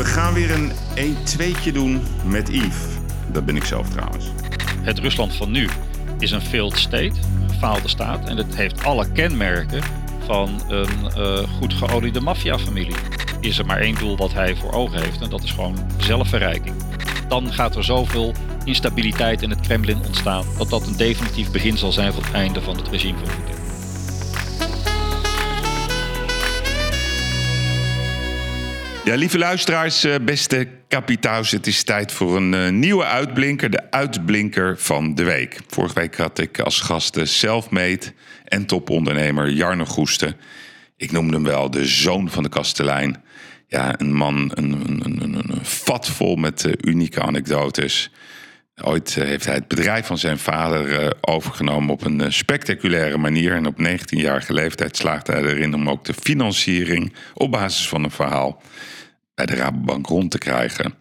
We gaan weer een 1-2'tje doen met Yves. Dat ben ik zelf trouwens. Het Rusland van nu is een failed state, een gefaalde staat. En het heeft alle kenmerken van een uh, goed geoliede maffiafamilie. Is er maar één doel wat hij voor ogen heeft en dat is gewoon zelfverrijking. Dan gaat er zoveel instabiliteit in het Kremlin ontstaan dat dat een definitief begin zal zijn van het einde van het regime van Poetin. Ja, lieve luisteraars, eh, beste kapitaals, het is tijd voor een uh, nieuwe uitblinker, de uitblinker van de week. Vorige week had ik als gast de selfmade en topondernemer Jarno Goeste. Ik noemde hem wel de zoon van de kastelein. Ja, een man, een, een, een, een vat vol met uh, unieke anekdotes. Ooit heeft hij het bedrijf van zijn vader overgenomen op een spectaculaire manier. En op 19-jarige leeftijd slaagde hij erin om ook de financiering op basis van een verhaal de Rabobank rond te krijgen.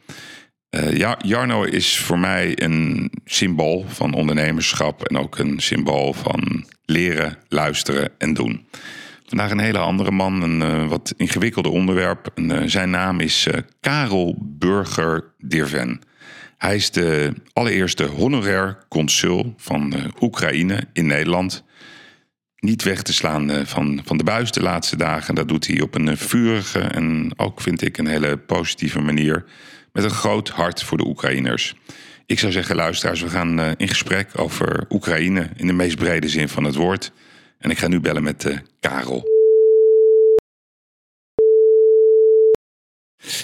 Uh, ja, Jarno is voor mij een symbool van ondernemerschap en ook een symbool van leren, luisteren en doen. Vandaag een hele andere man, een uh, wat ingewikkelder onderwerp. En, uh, zijn naam is Karel Burger Dirven. Hij is de allereerste honorair consul van Oekraïne in Nederland niet weg te slaan eh, van, van de buis de laatste dagen. Dat doet hij op een eh, vurige en ook, vind ik, een hele positieve manier. Met een groot hart voor de Oekraïners. Ik zou zeggen, luisteraars, we gaan eh, in gesprek over Oekraïne in de meest brede zin van het woord. En ik ga nu bellen met Karel.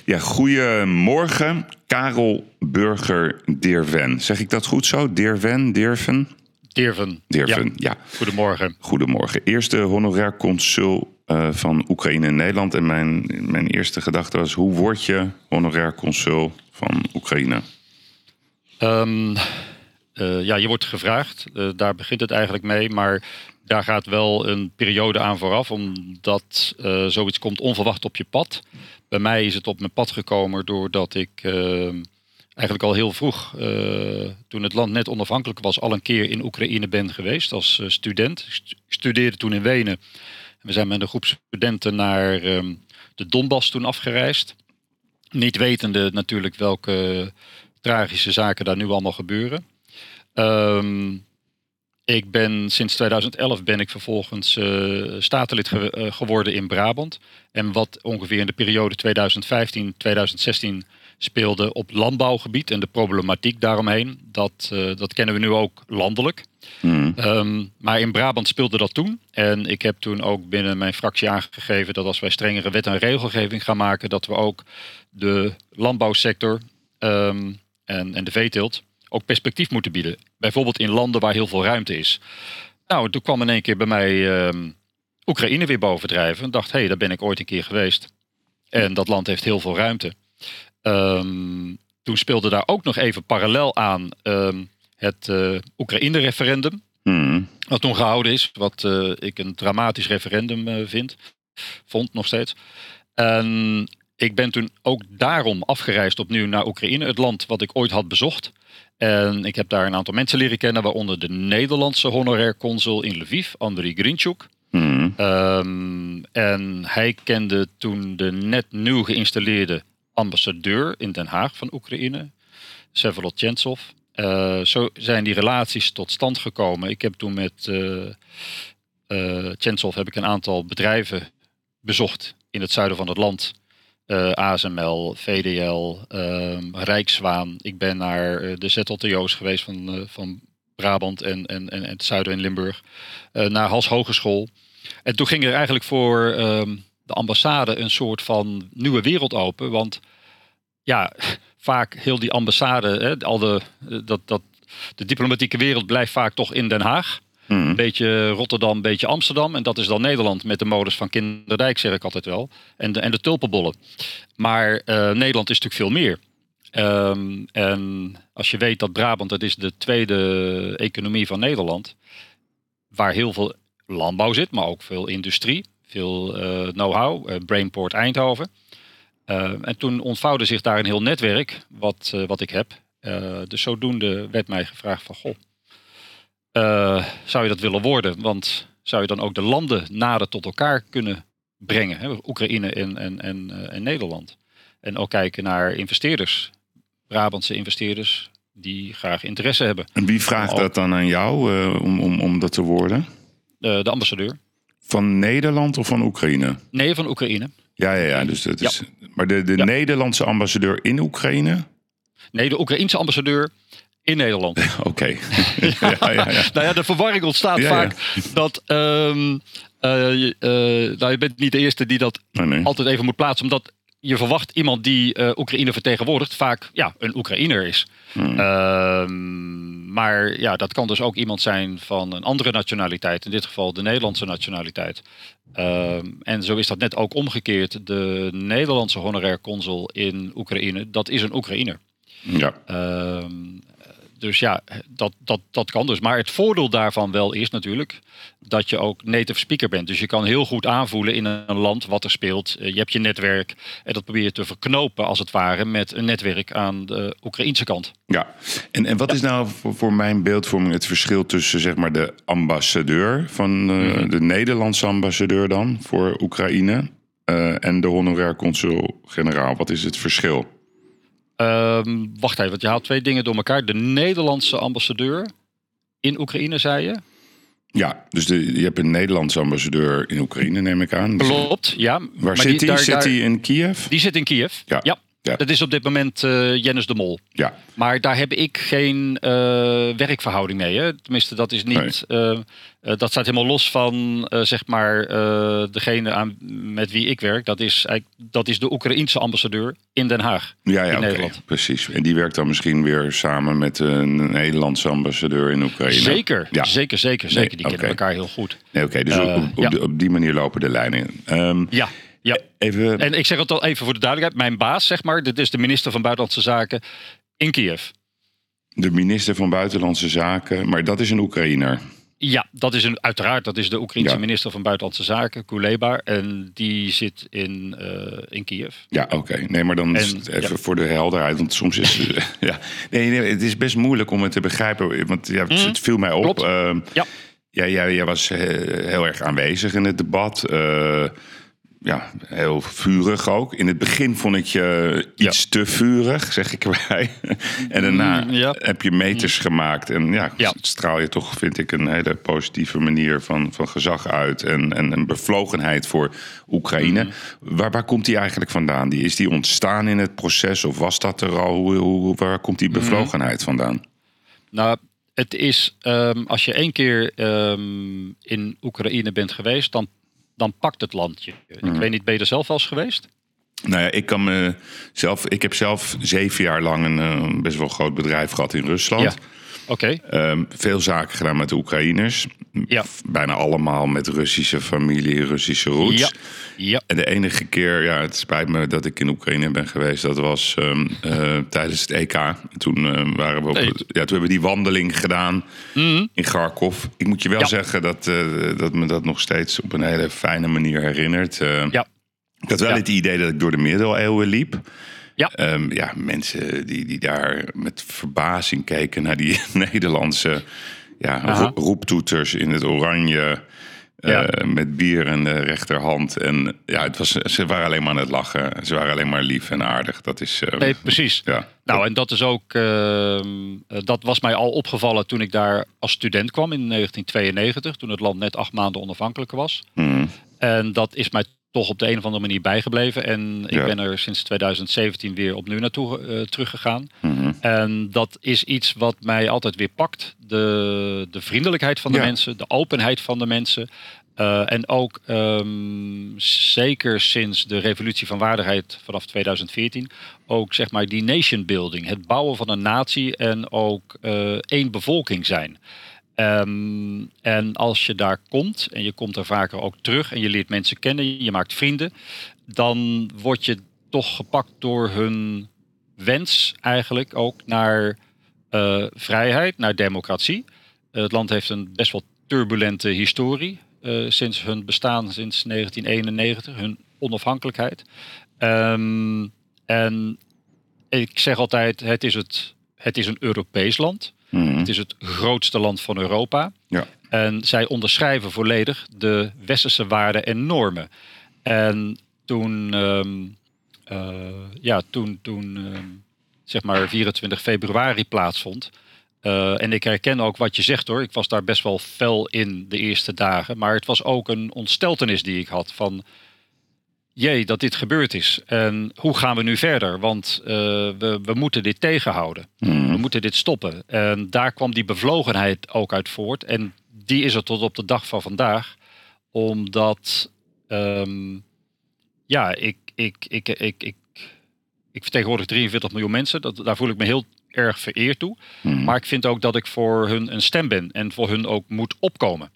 Ja, goedemorgen. Karel Burger Deerven. Zeg ik dat goed zo? Deerven, Deerven? Dirven. Dirven, ja. Goedemorgen. Goedemorgen. Eerste honorair consul uh, van Oekraïne in Nederland. En mijn, mijn eerste gedachte was, hoe word je honorair consul van Oekraïne? Um, uh, ja, je wordt gevraagd. Uh, daar begint het eigenlijk mee. Maar daar gaat wel een periode aan vooraf. Omdat zoiets komt onverwacht op je pad. Bij mij is het op mijn pad gekomen doordat ik ehm, eigenlijk al heel vroeg, uh, toen het land net onafhankelijk was, al een keer in Oekraïne ben geweest als uh, student. Ik studeerde toen in Wenen. We zijn met een groep studenten naar um, de Donbass toen afgereisd. Niet wetende natuurlijk welke tragische zaken daar nu allemaal gebeuren. Um, ik ben sinds 2011 ben ik vervolgens uh, statenlid ge geworden in Brabant. En wat ongeveer in de periode 2015-2016 speelde op landbouwgebied en de problematiek daaromheen. Dat, uh, dat kennen we nu ook landelijk. Mm. Um, maar in Brabant speelde dat toen. En ik heb toen ook binnen mijn fractie aangegeven dat als wij strengere wet en regelgeving gaan maken, dat we ook de landbouwsector um, en, en de veeteelt ook perspectief moeten bieden. Bijvoorbeeld in landen waar heel veel ruimte is. Nou, toen kwam in één keer bij mij um, Oekraïne weer bovendrijven. En dacht, hé, hey, daar ben ik ooit een keer geweest. En dat land heeft heel veel ruimte. Um, toen speelde daar ook nog even parallel aan um, het uh, Oekraïne-referendum. Mm. Wat toen gehouden is, wat uh, ik een dramatisch referendum uh, vind. Vond nog steeds. En ik ben toen ook daarom afgereisd opnieuw naar Oekraïne, het land wat ik ooit had bezocht. En ik heb daar een aantal mensen leren kennen, waaronder de Nederlandse honorair consul in Lviv, Andriy Grinchuk. Mm. Um, en hij kende toen de net nieuw geïnstalleerde ambassadeur in Den Haag van Oekraïne, Sevolodchentsov. Uh, zo zijn die relaties tot stand gekomen. Ik heb toen met uh, heb ik een aantal bedrijven bezocht in het zuiden van het land. ASML, VDL, Rijkswaan. Ik ben naar de ZLTO's geweest van, van Brabant en, en, en het zuiden in Limburg. naar Hals Hogeschool. En toen ging er eigenlijk voor um, de ambassade een soort van nieuwe wereld open. Want ja, vaak heel die ambassade, hè, al de, dat, dat, de diplomatieke wereld blijft vaak toch in Den Haag. Mm. Een beetje Rotterdam, een beetje Amsterdam. En dat is dan Nederland met de modus van Kinderdijk, zeg ik altijd wel. En de, en de tulpenbollen. Maar uh, Nederland is natuurlijk veel meer. Um, en als je weet dat Brabant, dat is de tweede economie van Nederland. Waar heel veel landbouw zit, maar ook veel industrie veel uh, know-how, uh, Brainport Eindhoven. Uh, en toen ontvouwde zich daar een heel netwerk, wat, wat ik heb. dus zodoende werd mij gevraagd van, goh, zou je dat willen worden? Want zou je dan ook de landen nader tot elkaar kunnen brengen? Hè? Oekraïne en, en, en, en Nederland. En ook kijken naar investeerders, Brabantse investeerders, die graag interesse hebben. En wie vraagt dat dan aan jou uh, om, om, om dat te worden? Uh, de ambassadeur. Van Nederland of van Oekraïne? Nee, van Oekraïne. Ja, ja, ja. Dus dat is, Maar de, de Nederlandse ambassadeur in Oekraïne? Nee, de Oekraïense ambassadeur in Nederland. Oké. ja, ja, ja, nou ja, de verwarring ontstaat vaak dat. Um, uh, uh, nou, je bent niet de eerste die dat nee, nee. altijd even moet plaatsen, omdat je verwacht iemand die uh, Oekraïne vertegenwoordigt vaak ja, een Oekraïner is. Hmm. Uh, maar ja, dat kan dus ook iemand zijn van een andere nationaliteit. In dit geval de Nederlandse nationaliteit. Uh, en zo is dat net ook omgekeerd. De Nederlandse honorair consul in Oekraïne, dat is een Oekraïner. Ja. Dus ja, dat, dat, dat kan dus. Maar het voordeel daarvan wel is natuurlijk dat je ook native speaker bent. Dus je kan heel goed aanvoelen in een land wat er speelt. Eh, je hebt je netwerk en dat probeer je te verknopen als het ware met een netwerk aan de Oekraïnse kant. Ja, en, en wat is nou voor, voor, mijn beeldvorming het verschil tussen zeg maar de ambassadeur van uh, de Nederlandse ambassadeur dan voor Oekraïne uh, en de honorair consul-generaal? Wat is het verschil? Um, wacht even, want je haalt twee dingen door elkaar. De Nederlandse ambassadeur in Oekraïne, zei je? Ja, dus de, je hebt een Nederlandse ambassadeur in Oekraïne, neem ik aan. Klopt, ja. Waar zit hij? Zit hij in Kiev? Die zit in Kiev, ja. ja. Ja. Dat is op dit moment uh, Jennis de Mol. Ja. Maar daar heb ik geen uh, werkverhouding mee. Hè? Tenminste, dat is niet. Nee. Uh, dat staat helemaal los van zeg maar degene aan, met wie ik werk. Dat is, dat is de Oekraïense ambassadeur in Den Haag. Ja, ja in okay. Nederland. precies. En die werkt dan misschien weer samen met een Nederlandse ambassadeur in Oekraïne. Zeker, ja. zeker, zeker. zeker. Nee, die okay. kennen elkaar heel goed. Nee, Oké, okay. dus op, op, ja. op, die manier lopen de lijnen. Um, ja. Ja, even... en ik zeg het al even voor de duidelijkheid. Mijn baas, zeg maar, dit is de minister van Buitenlandse Zaken in Kiev. De minister van Buitenlandse Zaken, maar dat is een Oekraïner. Ja, dat is een, uiteraard. Dat is de Oekraïnse ja. minister van Buitenlandse Zaken, Kuleba. En die zit in, uh, in Kiev. Ja, oké. Okay. Nee, maar dan en, even ja. voor de helderheid. Want soms is ja. nee, nee, het is best moeilijk om het te begrijpen. Want ja, mm. het viel mij op. Uh, ja. Ja, jij, jij was heel erg aanwezig in het debat. Uh, ja, heel vurig ook. In het begin vond ik je iets ja. te vurig, zeg ik erbij. en daarna mm, ja. heb je meters gemaakt. En ja, ja, straal je toch, vind ik, een hele positieve manier van, van gezag uit. En, en een bevlogenheid voor Oekraïne. Mm. Waar, waar komt die eigenlijk vandaan? Die, is die ontstaan in het proces of was dat er al? Hoe, hoe, waar komt die bevlogenheid vandaan? Nou, het is, um, als je één keer um, in Oekraïne bent geweest, dan dan pakt het landje. Ik Mhm. weet niet, ben je er zelf wel eens geweest? Nou ja, ik kan me zelf. Ik heb zelf zeven jaar lang een uh, best wel groot bedrijf gehad in Rusland. Ja. Oké. Um, veel zaken gedaan met de Oekraïners. Ja. Bijna allemaal met Russische familie, Russische roots. Ja. Ja. En de enige keer, ja, het spijt me dat ik in Oekraïne ben geweest. Dat was um, uh, tijdens het EK. En toen uh, waren we op, Nee. ja, toen hebben we die wandeling gedaan Mhm. in Kharkov. Ik moet je wel Ja. zeggen dat, uh, dat me dat nog steeds op een hele fijne manier herinnert. Ja. Ik had wel het idee dat ik door de middeleeuwen liep. Ja. Ehm, ja, mensen die, die daar met verbazing keken naar die Nederlandse ja, Aha. roeptoeters in het oranje. eh, met bier in de rechterhand. En ja, het was, ze waren alleen maar aan het lachen. Ze waren alleen maar lief en aardig. Dat is. eh, Nee, precies. Ja. Nou, en dat is ook. ehm, eh, dat was mij al opgevallen toen ik daar als student kwam in 1992, toen het land net acht maanden onafhankelijk was. Mhm. En dat is mij toch op de een of andere manier bijgebleven. En ik Ja. ben er sinds 2017 weer opnieuw naartoe eh, teruggegaan. Mhm. En dat is iets wat mij altijd weer pakt. De, de vriendelijkheid van de Ja. mensen, de openheid van de mensen. Eh, en ook ehm, zeker sinds de revolutie van waardigheid vanaf 2014, ook zeg maar die nation building, het bouwen van een natie en ook eh, één bevolking zijn. Ehm, en als je daar komt en je komt er vaker ook terug en je leert mensen kennen, je maakt vrienden, dan word je toch gepakt door hun wens eigenlijk ook naar eh, vrijheid, naar democratie. Het land heeft een best wel turbulente historie eh, sinds hun bestaan, sinds 1991, hun onafhankelijkheid. Ehm, en ik zeg altijd, het is, het, het is een Europees land. Mhm. Het is het grootste land van Europa. Ja. En zij onderschrijven volledig de westerse waarden en normen. En toen ehm, ja, toen, toen ehm, zeg maar 24 februari plaatsvond. en ik herken ook wat je zegt hoor. Ik was daar best wel fel in de eerste dagen. Maar het was ook een ontsteltenis die ik had van jee, dat dit gebeurd is. En hoe gaan we nu verder? Want uh, we, we moeten dit tegenhouden. Hmm. We moeten dit stoppen. En daar kwam die bevlogenheid ook uit voort. En die is er tot op de dag van vandaag. Omdat, um, ja, ik, ik, ik, ik, ik, ik vertegenwoordig 43 miljoen mensen. Dat, daar voel ik me heel erg vereerd toe. Hmm. Maar ik vind ook dat ik voor hun een stem ben. En voor hun ook moet opkomen.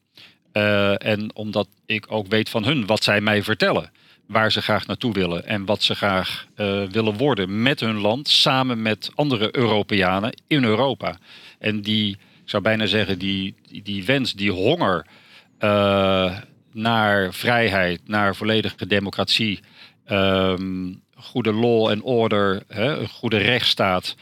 Uh, en omdat ik ook weet van hun wat zij mij vertellen waar ze graag naartoe willen en wat ze graag uh, willen worden met hun land, samen met andere Europeanen in Europa. En die, ik zou bijna zeggen, die, die, die wens, die honger uh, naar vrijheid, naar volledige democratie, um, goede law en order, hè, een goede rechtsstaat.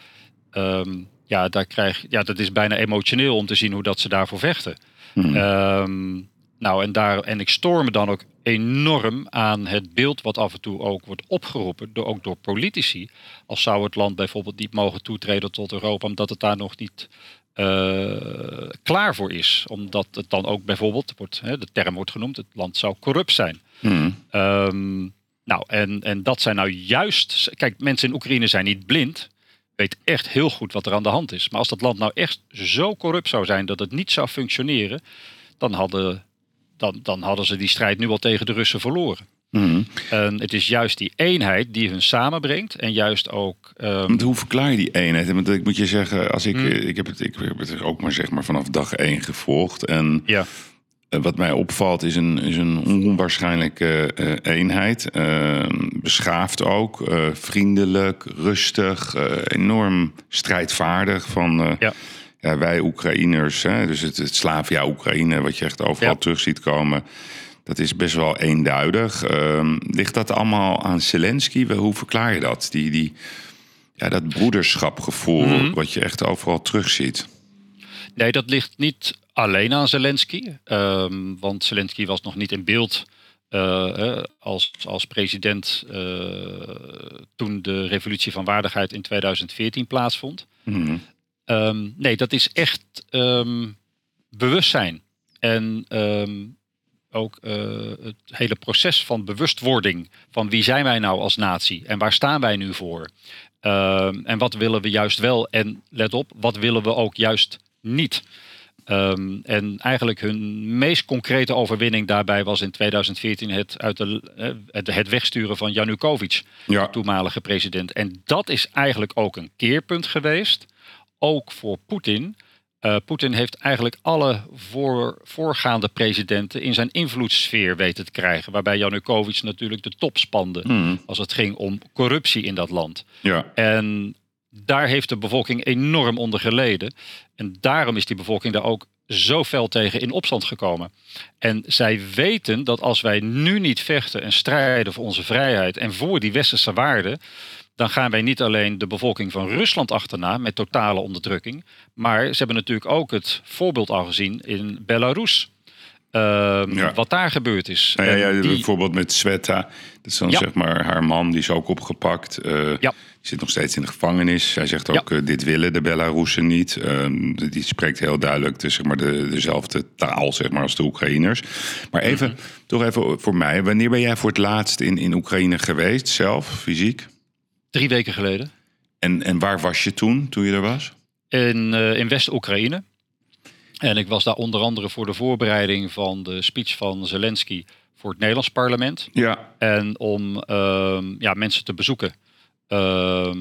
Um, ja, daar krijg, ja, dat is bijna emotioneel om te zien hoe dat ze daarvoor vechten. Hmm. Um, nou, en, daar, en ik stoor me dan ook enorm aan het beeld wat af en toe ook wordt opgeroepen, door, ook door politici. Als zou het land bijvoorbeeld niet mogen toetreden tot Europa, omdat het daar nog niet uh, klaar voor is. Omdat het dan ook bijvoorbeeld, wordt, hè, de term wordt genoemd, het land zou corrupt zijn. Hmm. Um, nou, en, en dat zijn nou juist. Kijk, mensen in Oekraïne zijn niet blind. Weet echt heel goed wat er aan de hand is. Maar als dat land nou echt zo corrupt zou zijn dat het niet zou functioneren, dan hadden dan, dan hadden ze die strijd nu al tegen de Russen verloren. Mm. En het is juist die eenheid die hun samenbrengt en juist ook. Um... Hoe verklaar je die eenheid? Want ik moet je zeggen, als ik, Mm. ik, heb het, ik heb het ook maar zeg maar vanaf dag één gevolgd. En Ja. eh, wat mij opvalt is een, is een onwaarschijnlijke eh, eenheid. Eh, beschaafd ook, eh, vriendelijk, rustig, eh, enorm strijdvaardig. Van, eh, Ja. Ja, wij Oekraïners, hè, dus het, het Slavia-Oekraïne, wat je echt overal Ja. terug ziet komen. Dat is best wel eenduidig. Ehm, ligt dat allemaal aan Zelensky? Hoe verklaar je dat? Die, die, ja, dat broederschapgevoel Mhm. wat je echt overal terugziet. Nee, dat ligt niet alleen aan Zelensky. Ehm, want Zelensky was nog niet in beeld eh, als, als president eh, toen de revolutie van waardigheid in 2014 plaatsvond. Mhm. Ehm, nee, dat is echt ehm, bewustzijn. En ehm, ook eh, het hele proces van bewustwording van wie zijn wij nou als natie en waar staan wij nu voor? En wat willen we juist wel? En let op, wat willen we ook juist niet? En eigenlijk hun meest concrete overwinning daarbij was in 2014 het, uit de, eh, het, het wegsturen van Janukovic Ja, toenmalige president. En dat is eigenlijk ook een keerpunt geweest, ook voor Poetin. Eh, Poetin heeft eigenlijk alle voor, voorgaande presidenten in zijn invloedssfeer weten te krijgen. Waarbij Janukovic natuurlijk de top spande Mhm. als het ging om corruptie in dat land. ja. En daar heeft de bevolking enorm onder geleden. En daarom is die bevolking daar ook zo fel tegen in opstand gekomen. En zij weten dat als wij nu niet vechten en strijden voor onze vrijheid en voor die westerse waarden, dan gaan wij niet alleen de bevolking van Rusland achterna met totale onderdrukking, maar ze hebben natuurlijk ook het voorbeeld al gezien in Belarus. Ehm, Ja. Wat daar gebeurd is. Nou ja, En ja, die- Bijvoorbeeld met Sveta. Dat is dan zeg maar haar man, die is ook opgepakt. Eh. Die zit nog steeds in de gevangenis. Hij zegt ook, eh, dit willen de Belarussen niet. Ehm, die spreekt heel duidelijk de, zeg maar, de, dezelfde taal zeg maar, als de Oekraïners. Maar even, Mhm. toch even voor mij. Wanneer ben jij voor het laatst in, in Oekraïne geweest, zelf, fysiek? Drie weken geleden. En, en waar was je toen, toen je er was? in, eh, in West-Oekraïne. En ik was daar onder andere voor de voorbereiding van de speech van Zelensky voor het Nederlands parlement. Ja, En om ehm, ja, mensen te bezoeken. Ehm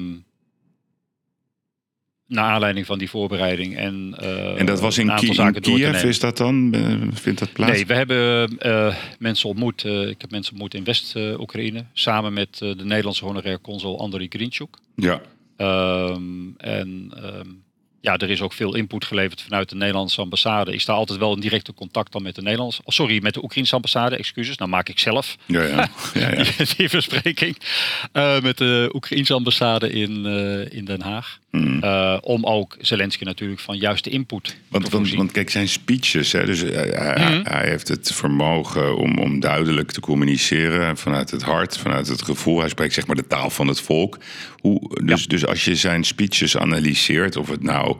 naar aanleiding van die voorbereiding. En, eh, en dat was in, Ki- in Kiev, is dat dan? Vindt dat plaats? Nee, we hebben eh, mensen ontmoet. eh, ik heb mensen ontmoet in West-Oekraïne. Samen met de Nederlandse honorair consul Andriy Grinchuk. Ja, Ehm, en ehm, ja, er is ook veel input geleverd vanuit de Nederlandse ambassade. Ik sta altijd wel in directe contact dan met de Nederlandse, oh, sorry, met de Oekraïnse ambassade, excuses. Nou maak ik zelf ja, ja. ja, ja. die verspreking met de Oekraïnse ambassade in, in Den Haag. Hmm. Eh, om ook Zelensky natuurlijk van juiste input te Want, want, want kijk, zijn speeches, hè, dus hij, hij- Mhm. hij heeft het vermogen om, om duidelijk te communiceren vanuit het hart, vanuit het gevoel. Hij spreekt zeg maar de taal van het volk. Hoe, dus, dus als je zijn speeches analyseert, of het nou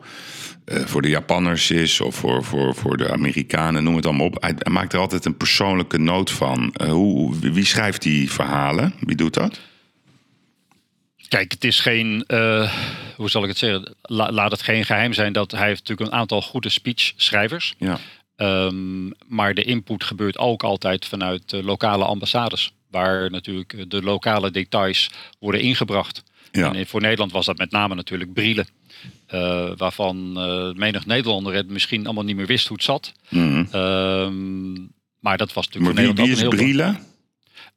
eh, voor de Japanners is of voor, voor, voor de Amerikanen, noem het allemaal op. Hij, hij maakt er altijd een persoonlijke noot van. Eh, hoe, wie schrijft die verhalen? Wie doet dat? Kijk, het is geen, eh, hoe zal ik het zeggen? La- laat het geen geheim zijn dat hij heeft natuurlijk een aantal goede speechschrijvers. Ja. Ehm, maar de input gebeurt ook altijd vanuit de lokale ambassades. Waar natuurlijk de lokale details worden ingebracht. Ja. En voor Nederland was dat met name natuurlijk Brielen. eh, waarvan eh, menig Nederlander het misschien allemaal niet meer wist hoe het zat. Mhm. Ehm, maar dat was natuurlijk Maar voor wie, Nederland wie is Brielen?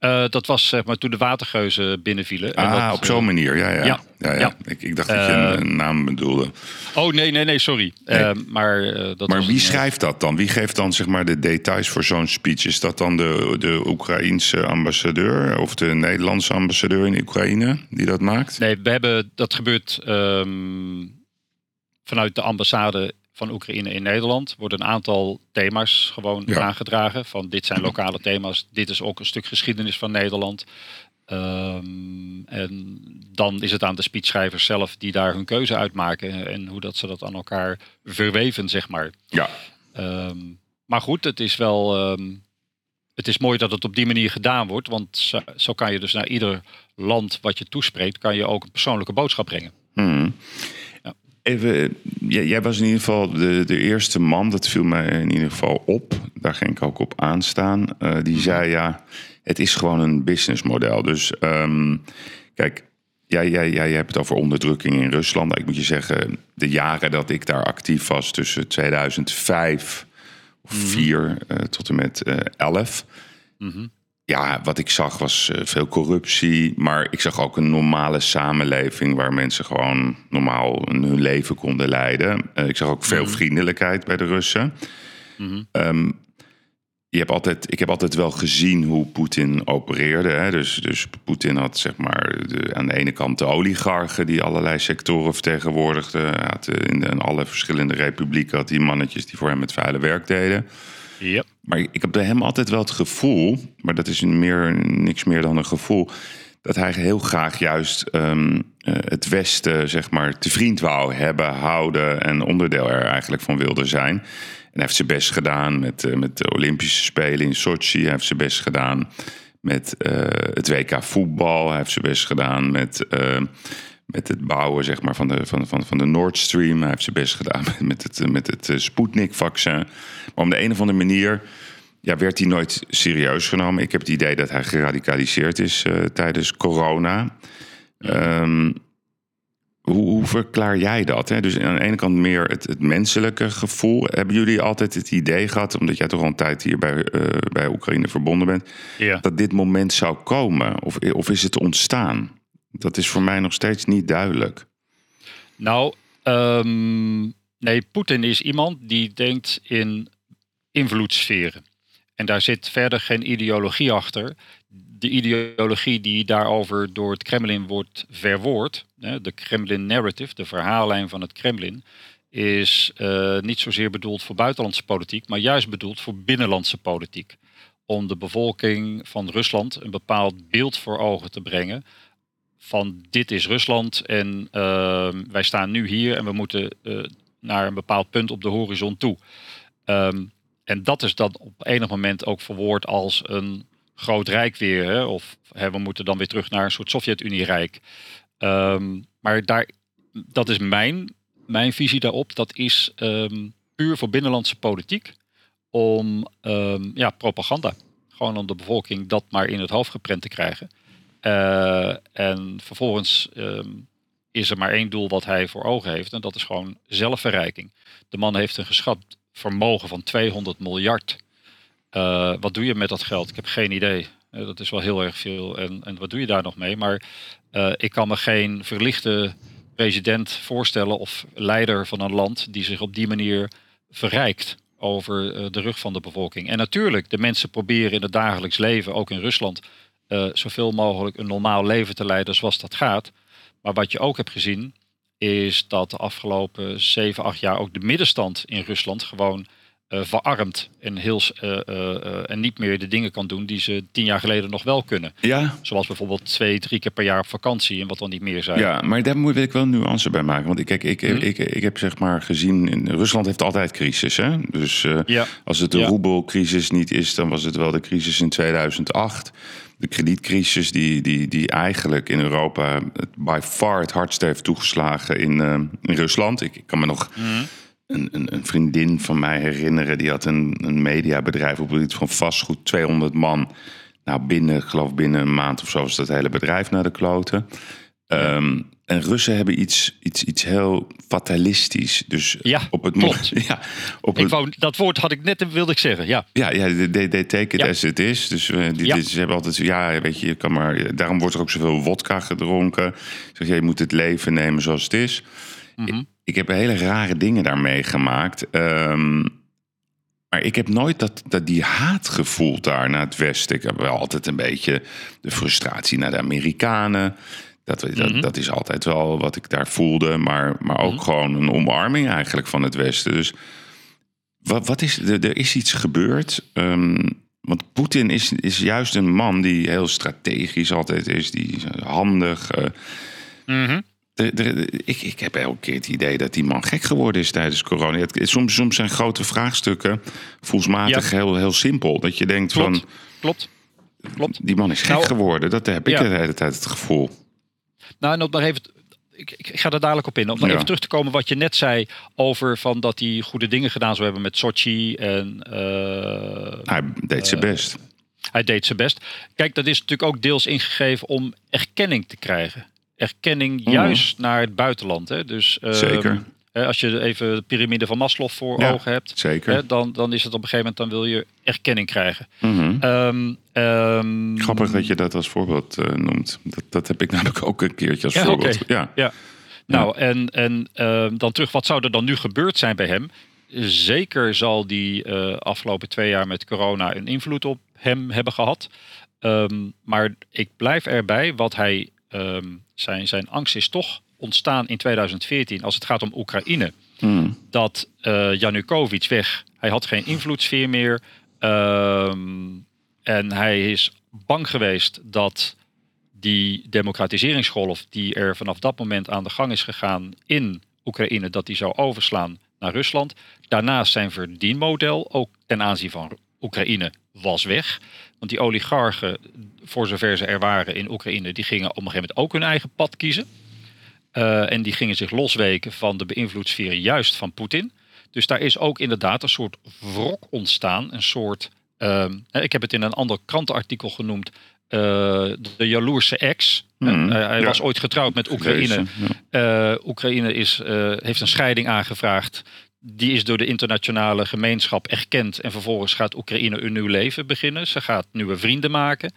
Eh, dat was zeg maar toen de watergeuzen binnenvielen. En Ah, dat, op zo'n eh, manier. Ja, ja. ja. ja. Ik, ik dacht dat je Eh, een, een naam bedoelde. Oh nee, nee, nee, sorry. Nee. Eh, maar eh, dat Maar wie een, eh, schrijft dat dan? Wie geeft dan zeg maar de details voor zo'n speech? Is dat dan de, de Oekraïense ambassadeur of de Nederlandse ambassadeur in Oekraïne die dat maakt? Nee, we hebben, dat gebeurt ehm, vanuit de ambassade van Oekraïne in Nederland. Worden een aantal thema's gewoon Ja. aangedragen. Van dit zijn lokale thema's. Dit is ook een stuk geschiedenis van Nederland. Ehm, en dan is het aan de speechschrijvers zelf die daar hun keuze uitmaken. En hoe dat ze dat aan elkaar verweven, zeg maar. Ja, Ehm, maar goed, het is wel. ehm, het is mooi dat het op die manier gedaan wordt. Want zo, zo kan je dus naar ieder land wat je toespreekt, kan je ook een persoonlijke boodschap brengen. Hmm. Even, jij, jij was in ieder geval de, de eerste man, dat viel mij in ieder geval op. Daar ging ik ook op aanstaan. Eh, die zei ja, het is gewoon een businessmodel. Dus ehm, kijk, jij, jij, jij hebt het over onderdrukking in Rusland. Ik moet je zeggen, de jaren dat ik daar actief was, tussen 2005 of 4 eh, tot en met eh 11 ja, wat ik zag was eh, veel corruptie. Maar ik zag ook een normale samenleving waar mensen gewoon normaal hun leven konden leiden. Eh, ik zag ook veel vriendelijkheid bij de Russen. Ehm, je hebt altijd, ik heb altijd wel gezien hoe Poetin opereerde. Hè? Dus, dus Poetin had zeg maar de, aan de ene kant de oligarchen die allerlei sectoren vertegenwoordigden. Had, eh, in, de, in alle verschillende republieken had hij mannetjes die voor hem het vuile werk deden. Ja. Maar ik heb bij hem altijd wel het gevoel, maar dat is meer, niks meer dan een gevoel, dat hij heel graag juist ehm, eh, het Westen zeg maar te vriend wou hebben, houden en onderdeel er eigenlijk van wilde zijn. En hij heeft zijn best gedaan met, eh, met de Olympische Spelen in Sochi. Hij heeft zijn best gedaan met eh, het WK voetbal. Hij heeft zijn best gedaan met, eh, met het bouwen zeg maar, van, de, van, van, van de Nord Stream. Hij heeft zijn best gedaan met, het, met het eh, Sputnik-vaccin. Maar om de een of andere manier ja, werd hij nooit serieus genomen. Ik heb het idee dat hij geradicaliseerd is eh, tijdens corona. Ehm, hoe, hoe verklaar jij dat? Hè? Dus aan de ene kant meer het, het menselijke gevoel. Hebben jullie altijd het idee gehad, omdat jij toch al een tijd hier bij, eh, bij Oekraïne verbonden bent, Ja. dat dit moment zou komen? Of, of is het ontstaan? Dat is voor mij nog steeds niet duidelijk. Nou, ehm, nee, Poetin is iemand die denkt in invloedssferen. En daar zit verder geen ideologie achter. De ideologie die daarover door het Kremlin wordt verwoord, de Kremlin narrative, de verhaallijn van het Kremlin, is eh, niet zozeer bedoeld voor buitenlandse politiek, maar juist bedoeld voor binnenlandse politiek. Om de bevolking van Rusland een bepaald beeld voor ogen te brengen van dit is Rusland en ehm, wij staan nu hier en we moeten eh, naar een bepaald punt op de horizon toe. Ehm, en dat is dan op enig moment ook verwoord als een groot rijk weer. Hè? Of hè, we moeten dan weer terug naar een soort Sovjet-Unie-rijk. Ehm, maar daar, dat is mijn, mijn visie daarop. Dat is puur voor binnenlandse politiek. Om ja, propaganda. Gewoon om de bevolking dat maar in het hoofd geprent te krijgen. Eh, en vervolgens ehm, is er maar één doel wat hij voor ogen heeft. En dat is gewoon zelfverrijking. De man heeft een geschat vermogen van 200 miljard. Eh, wat doe je met dat geld? Ik heb geen idee. Eh, dat is wel heel erg veel. En, en wat doe je daar nog mee? Maar ik kan me geen verlichte president voorstellen of leider van een land die zich op die manier verrijkt over de rug van de bevolking. En natuurlijk, de mensen proberen in het dagelijks leven, ook in Rusland, eh, zoveel mogelijk een normaal leven te leiden zoals dat gaat. Maar wat je ook hebt gezien, is dat de afgelopen 7, 8 jaar ook de middenstand in Rusland gewoon uh, verarmd en, heel, uh, uh, en niet meer de dingen kan doen die ze tien jaar geleden nog wel kunnen. Ja. Zoals bijvoorbeeld twee, drie keer per jaar op vakantie en wat dan niet meer zijn. Ja, maar daar wil ik wel nuance bij maken. Want ik, kijk, ik, ik, ik, ik heb zeg maar gezien, in, Rusland heeft altijd crisis. Hè? Dus ja. als het de ja. roebelcrisis niet is, dan was het wel de crisis in 2008 de kredietcrisis die, die, die eigenlijk in Europa by far het hardst heeft toegeslagen in, in Rusland. Ik, ik, kan me nog mm een, een, een, vriendin van mij herinneren. Die had een, een mediabedrijf op iets van vastgoed, 200 man. Nou, binnen, geloof binnen een maand of zo was dat hele bedrijf naar de kloten. Um, en Russen hebben iets, iets, iets heel fatalistisch. Dus ja, op het klopt. Ja, op ik wou, dat woord had ik net wilde ik zeggen. Ja, ja, ja they, they take it as it is. Dus uh, die, ja. ze hebben altijd, ja, weet je, je kan maar. Daarom wordt er ook zoveel wodka gedronken. Zeg, je moet het leven nemen zoals het is. Mm ik heb hele rare dingen daarmee gemaakt. Um, maar ik heb nooit dat, dat die haat gevoeld daar naar het Westen. Ik heb wel altijd een beetje de frustratie naar de Amerikanen. Dat, dat, mhm. dat is altijd wel wat ik daar voelde. Maar, maar ook mhm. gewoon een omarming eigenlijk van het Westen. Dus wat, wat is, er, er is iets gebeurd. Um, want Poetin is, is juist een man die heel strategisch altijd is. Die is handig. Uh, mm ik, ik heb elke keer het idee dat die man gek geworden is tijdens corona. Het, soms, soms zijn grote vraagstukken voelsmatig heel, heel simpel. Dat je denkt klopt, van... Klopt, klopt. Die man is gek nou, geworden. Dat heb ik de hele tijd het gevoel. Nou, en op nog even... Ik, ik, ga er dadelijk op in. Om nog even terug te komen wat je net zei over van dat hij goede dingen gedaan zou hebben met Sochi. En, uh, hij deed zijn uh, best. Hij deed zijn best. Kijk, dat is natuurlijk ook deels ingegeven om erkenning te krijgen erkenning mhm. juist naar het buitenland. Hè? Dus, ehm, Zeker. Als je even de piramide van Maslow voor ogen hebt, zeker. Dan, dan is het op een gegeven moment, dan wil je erkenning krijgen. Mm -hmm. Grappig dat je dat als voorbeeld uh, noemt. Dat, dat heb ik namelijk ook een keertje als voorbeeld. Ja. ja. Nou, en, en dan terug, wat zou er dan nu gebeurd zijn bij hem? Zeker zal die uh, afgelopen twee jaar met corona een invloed op hem hebben gehad. Um, maar ik blijf erbij, wat hij zijn, zijn angst is toch ontstaan in 2014 als het gaat om Oekraïne. Hmm. Dat uh, Janukovic weg, hij had geen invloedssfeer meer. Um, en hij is bang geweest dat die democratiseringsgolf die er vanaf dat moment aan de gang is gegaan in Oekraïne, dat die zou overslaan naar Rusland. Daarnaast zijn verdienmodel, ook ten aanzien van Oekraïne, was weg. Want die oligarchen, voor zover ze er waren in Oekraïne, die gingen op een gegeven moment ook hun eigen pad kiezen. Uh, en die gingen zich losweken van de beïnvloedssfeer juist van Poetin. Dus daar is ook inderdaad een soort wrok ontstaan. Een soort, uh, ik heb het in een ander krantenartikel genoemd, uh, de jaloerse ex. Mm, hij ja. was ooit getrouwd met Oekraïne. Ja. Oekraïne is, heeft een scheiding aangevraagd die is door de internationale gemeenschap erkend. En vervolgens gaat Oekraïne een nieuw leven beginnen. Ze gaat nieuwe vrienden maken.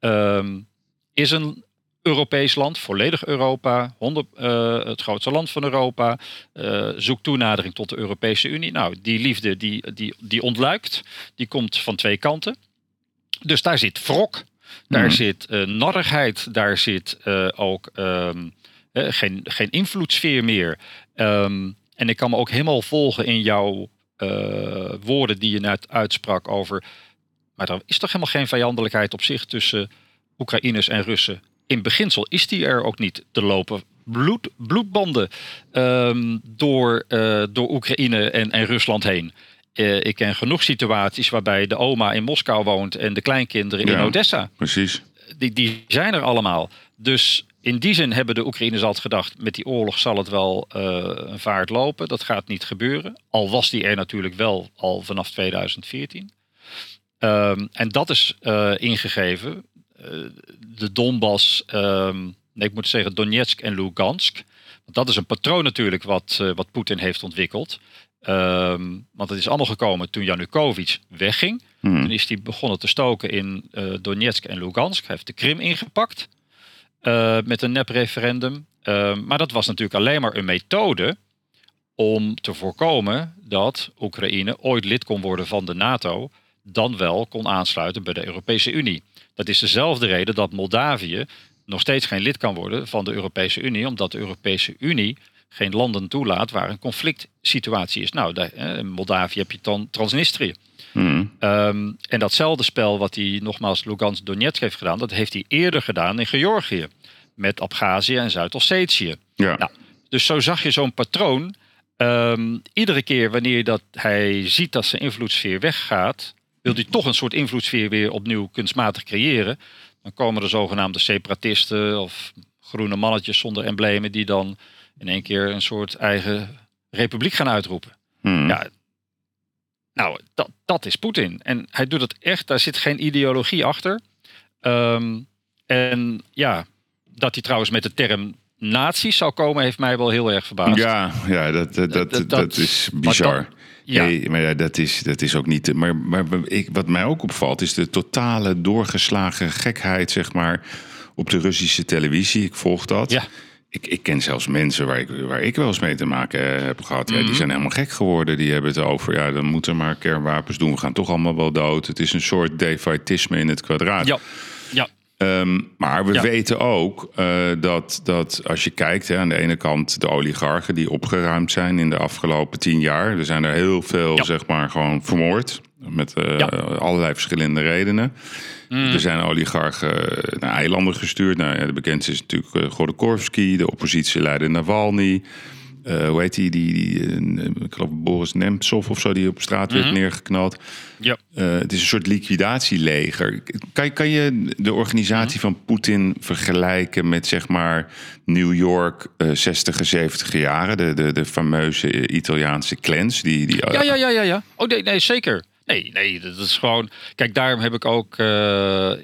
Um, is een Europees land, volledig Europa, 100, uh, het grootste land van Europa. Uh, zoekt toenadering tot de Europese Unie. Nou, die liefde die, die, die ontluikt. Die komt van twee kanten. Dus daar zit wrok. Daar mm. zit uh, narrigheid. Daar zit ook um, geen, geen invloedssfeer meer. Um, en ik kan me ook helemaal volgen in jouw woorden die je net uitsprak over. Maar er is toch helemaal geen vijandelijkheid op zich tussen Oekraïners en Russen. In beginsel is die er ook niet. te lopen bloed, bloedbanden um, door, uh, door Oekraïne en, en Rusland heen. Uh, ik ken genoeg situaties waarbij de oma in Moskou woont en de kleinkinderen in Odessa. Precies. Die, die zijn er allemaal. Dus in die zin hebben de Oekraïners altijd gedacht: met die oorlog zal het wel uh, een vaart lopen. Dat gaat niet gebeuren. Al was die er natuurlijk wel al vanaf 2014. Um, ehm, en dat is uh, ingegeven. Uh, de Donbass, um, nee, ik moet zeggen Donetsk en Lugansk. Want dat is een patroon natuurlijk wat, wat Poetin heeft ontwikkeld. Um, want het is allemaal gekomen toen Janukovic wegging. Hmm. Toen is hij begonnen te stoken in Donetsk en Lugansk. Hij heeft de Krim ingepakt. Uh, met een nep-referendum. Uh, maar dat was natuurlijk alleen maar een methode om te voorkomen dat Oekraïne ooit lid kon worden van de NATO, dan wel kon aansluiten bij de Europese Unie. Dat is dezelfde reden dat Moldavië nog steeds geen lid kan worden van de Europese Unie, omdat de Europese Unie geen landen toelaat waar een conflict situatie is. Nou, in Moldavië heb je dan Transnistrië. Mhm. Ehm, en datzelfde spel wat hij nogmaals Lugansk Donetsk heeft gedaan, dat heeft hij eerder gedaan in Georgië. Met Abhazie en Zuid-Ossetië. Ja. Nou, dus zo zag je zo'n patroon. Ehm, iedere keer wanneer dat hij ziet dat zijn invloedssfeer weggaat, wil hij toch een soort invloedssfeer weer opnieuw kunstmatig creëren. Dan komen er zogenaamde separatisten of groene mannetjes zonder emblemen die dan in één keer een soort eigen republiek gaan uitroepen. Mhm. Ja, nou, dat, dat is Poetin. En hij doet het echt, daar zit geen ideologie achter. Ehm, en ja, dat hij trouwens met de term nazi's zou komen, heeft mij wel heel erg verbaasd. Ja, ja dat, dat, dat, Dat- dat, dat- is bizar. Ja. Nee, maar ja, dat is, dat is ook niet. Maar, maar ik, wat mij ook opvalt, is de totale doorgeslagen gekheid, zeg maar, op de Russische televisie. Ik volg dat. Ja. Ik, ik ken zelfs mensen waar ik, waar ik wel eens mee te maken heb gehad. Ja, die Mhm. zijn helemaal gek geworden. Die hebben het over, ja, dan moeten we maar kernwapens doen. We gaan toch allemaal wel dood. Het is een soort defaitisme in het kwadraat. Ja, Ehm, maar we Ja. weten ook eh, dat, dat als je kijkt, hè, aan de ene kant de oligarchen die opgeruimd zijn in de afgelopen tijn jaar. Er zijn er heel veel, Ja. zeg maar, gewoon vermoord. Met eh, Ja. Allerlei verschillende redenen. Er zijn oligarchen naar eilanden gestuurd. Nou, ja, de bekendste is natuurlijk uh, Godorkovsky, de oppositieleider Navalny. Eh, hoe heet die? die, die eh, ik geloof Boris Nemtsov of zo, die op straat werd neergeknald. ja. Eh, het is een soort liquidatieleger. Kan, kan je de organisatie van Poetin vergelijken met zeg maar New York eh 60 70 jaren? De, de, de fameuze eh, Italiaanse clans. Die, die, Ja, ja, ja, ja, ja. Oh nee, nee, zeker. Nee, nee, dat is gewoon. Kijk, daarom heb ik ook eh,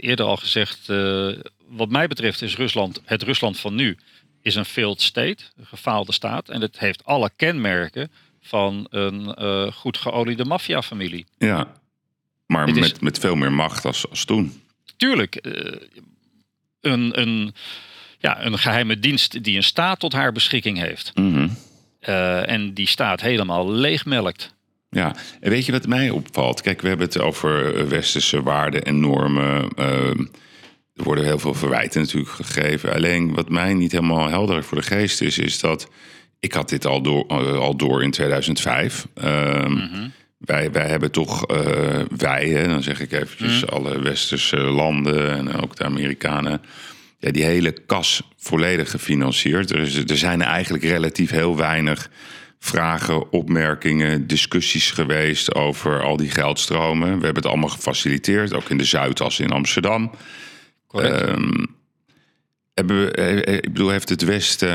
eerder al gezegd. eh, wat mij betreft is Rusland, het Rusland van nu, is een failed state, een gefaalde staat. En het heeft alle kenmerken van een eh, goed geoliede maffiafamilie. ja. Maar is- met, met veel meer macht als, als toen. Tuurlijk, eh, een, een, ja, een geheime dienst die een staat tot haar beschikking heeft. Mhm. eh, en die staat helemaal leegmelkt. Ja, en weet je wat mij opvalt? Kijk, we hebben het over westerse waarden en normen. Er worden heel veel verwijten natuurlijk gegeven. Alleen wat mij niet helemaal helder voor de geest is, is dat ik had dit al door, eh, al door in 2005. Ehm, wij, wij hebben toch, eh, wij, hè, dan zeg ik eventjes alle westerse landen en ook de Amerikanen, ja, die hele kas volledig gefinancierd. Er, is, er zijn eigenlijk relatief heel weinig vragen, opmerkingen, discussies geweest over al die geldstromen. We hebben het allemaal gefaciliteerd, ook in de Zuidas in Amsterdam. Ehm, hebben we, eh, eh, ik bedoel, heeft het Westen.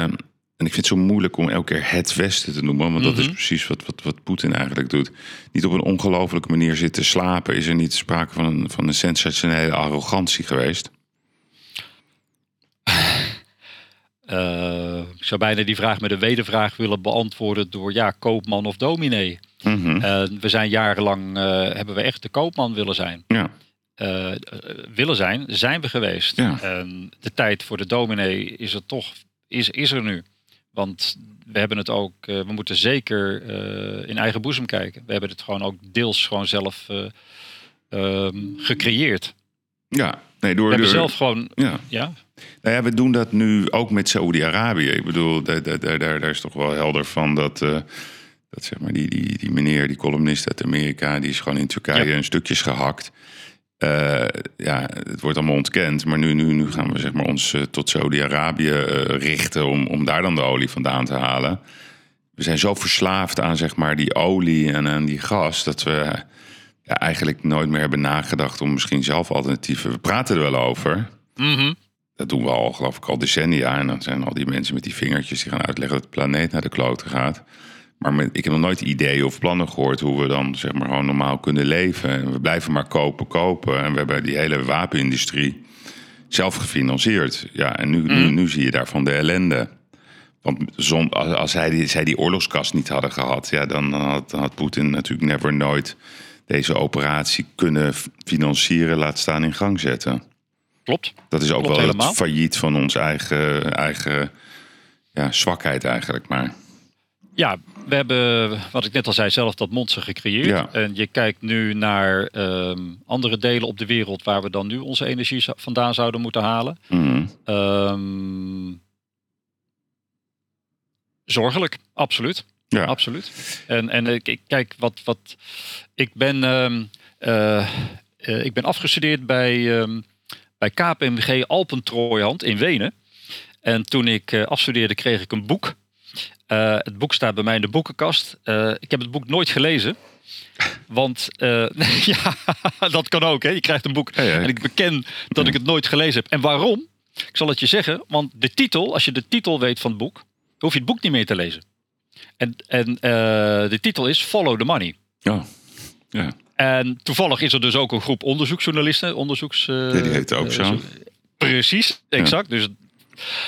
En ik vind het zo moeilijk om elke keer het Westen te noemen, want dat is precies wat, wat, wat Poetin eigenlijk doet. Niet op een ongelofelijke manier zitten slapen. Is er niet sprake van een, van een sensationele arrogantie geweest? Eh, ik zou bijna die vraag met een wedervraag willen beantwoorden door ja, koopman of dominee. Mhm. We zijn jarenlang, hebben we echt de koopman willen zijn. Ja, Eh, willen zijn, zijn we geweest. Ja. De tijd voor de dominee is er toch, is, is er nu. Want we hebben het ook, eh, we moeten zeker eh, in eigen boezem kijken. We hebben het gewoon ook deels gewoon zelf eh, ehm, gecreëerd. ja. Nee, door, We hebben door- zelf gewoon, Ja. ja, Nou ja, we doen dat nu ook met Saoedi-Arabië. Ik bedoel, daar, daar, daar, daar is toch wel helder van dat, dat zeg maar die, die, die meneer, die columnist uit Amerika, die is gewoon in Turkije Ja. in stukjes gehakt. Eh, ja, het wordt allemaal ontkend, maar nu, nu, nu gaan we zeg maar, ons eh, tot Saudi-Arabië eh, richten om, om daar dan de olie vandaan te halen. We zijn zo verslaafd aan zeg maar, die olie en aan die gas dat we ja, eigenlijk nooit meer hebben nagedacht om misschien zelf alternatieven. We praten er wel over, Mhm. dat doen we al, geloof ik, al decennia. En dan zijn al die mensen met die vingertjes die gaan uitleggen dat de planeet naar de kloten gaat. Maar ik heb nog nooit ideeën of plannen gehoord hoe we dan zeg maar gewoon normaal kunnen leven. En we blijven maar kopen, kopen. En we hebben die hele wapenindustrie zelf gefinancierd. Ja, en nu, nu, nu zie je daarvan de ellende. Want zon, als, als hij die, zij die oorlogskast niet hadden gehad, ja, dan had, had Poetin natuurlijk never nooit deze operatie kunnen financieren, laat staan in gang zetten. klopt. Dat is ook Klopt wel helemaal. het failliet van ons eigen, eigen ja, zwakheid eigenlijk maar. Ja, we hebben, wat ik net al zei, zelf dat monster gecreëerd. Ja. En je kijkt nu naar ehm, andere delen op de wereld waar we dan nu onze energie vandaan zouden moeten halen. Mhm. Ehm, Zorgelijk, absoluut. Ja. Absoluut. En, en ik, kijk, wat, wat ik ben, ehm, eh, eh, ik ben afgestudeerd bij, bij KPMG Alpentrooihand in Wenen. En toen ik eh, afstudeerde, kreeg ik een boek. Eh, het boek staat bij mij in de boekenkast. Eh, ik heb het boek nooit gelezen. Want eh, ja, dat kan ook. Hè? Je krijgt een boek. En ik beken dat ik het nooit gelezen heb. En waarom? Ik zal het je zeggen. Want de titel, als je de titel weet van het boek, hoef je het boek niet meer te lezen. En, en de titel is Follow the Money. Ja. Ja. En toevallig is er dus ook een groep onderzoeksjournalisten. Onderzoeks, Ja, die heet ook zo. Precies, exact. Dus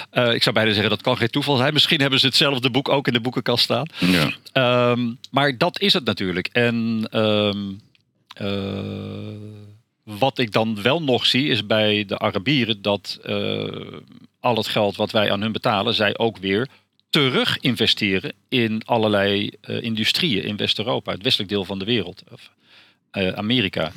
eh, ik zou bijna zeggen dat kan geen toeval zijn. Misschien hebben ze hetzelfde boek ook in de boekenkast staan. Ja. Ehm, maar dat is het natuurlijk. En ehm, eh, wat ik dan wel nog zie is bij de Arabieren dat eh, al het geld wat wij aan hun betalen, zij ook weer terug investeren in allerlei industrieën in West-Europa, het westelijk deel van de wereld. Of, eh, Amerika.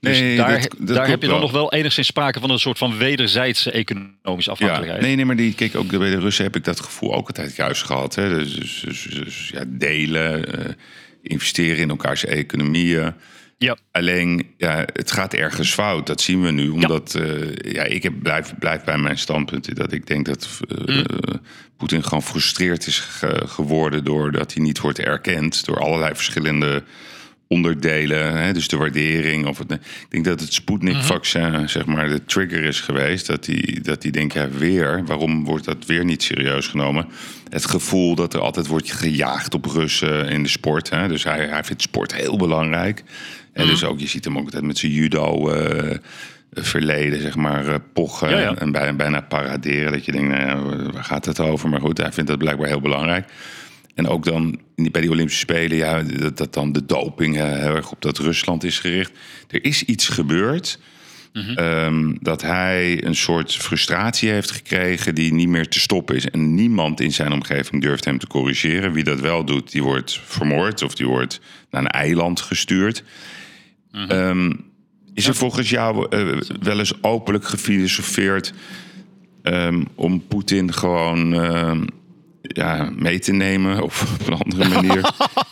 Dus Nee, daar, dat- dat daar heb je dan wel. nog wel enigszins sprake van een soort van wederzijdse economische Ja, afhankelijkheid. nee, nee, maar die, kijk, ook bij de Russen heb ik dat gevoel ook altijd juist gehad. Hè. Dus, dus, dus- dus, ja, delen, eh, investeren in elkaars economieën. Ja. Alleen, ja, het gaat ergens fout. Dat zien we nu. Omdat eh, ja, ik heb, blijf, blijf bij mijn standpunt. Dat ik denk dat Mm. Poetin gewoon frustreerd is ge- geworden. doordat hij niet wordt erkend. door allerlei verschillende onderdelen. Hè, dus de waardering. Of het, ik denk dat het Sputnik-vaccin zeg maar, de trigger is geweest. Dat hij, dat hij denkt, ja, weer. Waarom wordt dat weer niet serieus genomen? Het gevoel dat er altijd wordt gejaagd op Russen in de sport. Hè, dus hij, hij vindt sport heel belangrijk. En dus ook, je ziet hem ook altijd met zijn judo... eh, verleden, zeg maar, eh, pochen Ja, ja. en bijna, bijna paraderen. Dat je denkt, nou ja, waar gaat het over? Maar goed, hij vindt dat blijkbaar heel belangrijk. En ook dan bij die Olympische Spelen, ja, dat, dat dan de doping eh, heel erg op dat Rusland is gericht. Er is iets gebeurd. ehm, dat hij een soort frustratie heeft gekregen die niet meer te stoppen is. En niemand in zijn omgeving durft hem te corrigeren. Wie dat wel doet, die wordt vermoord of die wordt naar een eiland gestuurd. Ehm, is er volgens jou eh, wel eens openlijk gefilosofeerd ehm, om Poetin gewoon ja, mee te nemen of op een andere manier?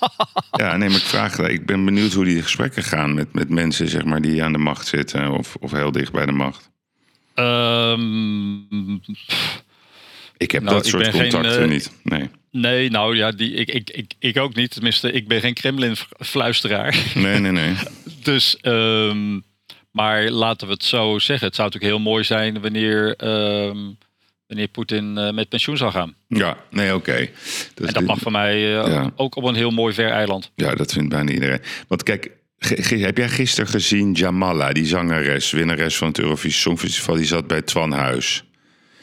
ja, nee, maar ik vraag, ik ben benieuwd hoe die gesprekken gaan met, met mensen zeg maar, die aan de macht zitten of, of heel dicht bij de macht. Ehm, Ik heb Nou, dat ik soort geen, contacten eh, niet. Nee. Nee, nou ja, die, ik, ik, ik, ik ook niet. Tenminste, ik ben geen Kremlin-fluisteraar. nee, nee, nee. Dus, ehm, maar laten we het zo zeggen. Het zou natuurlijk heel mooi zijn wanneer, ehm, wanneer Poetin eh, met pensioen zou gaan. Ja, nee, oké. Dus En dat mag van mij eh, Ja. ook op een heel mooi ver eiland. Ja, dat vindt bijna iedereen. Want kijk, heb jij gisteren gezien Jamala, die zangeres, winnares van het Eurovisie Songfestival, die zat bij Twan Huis?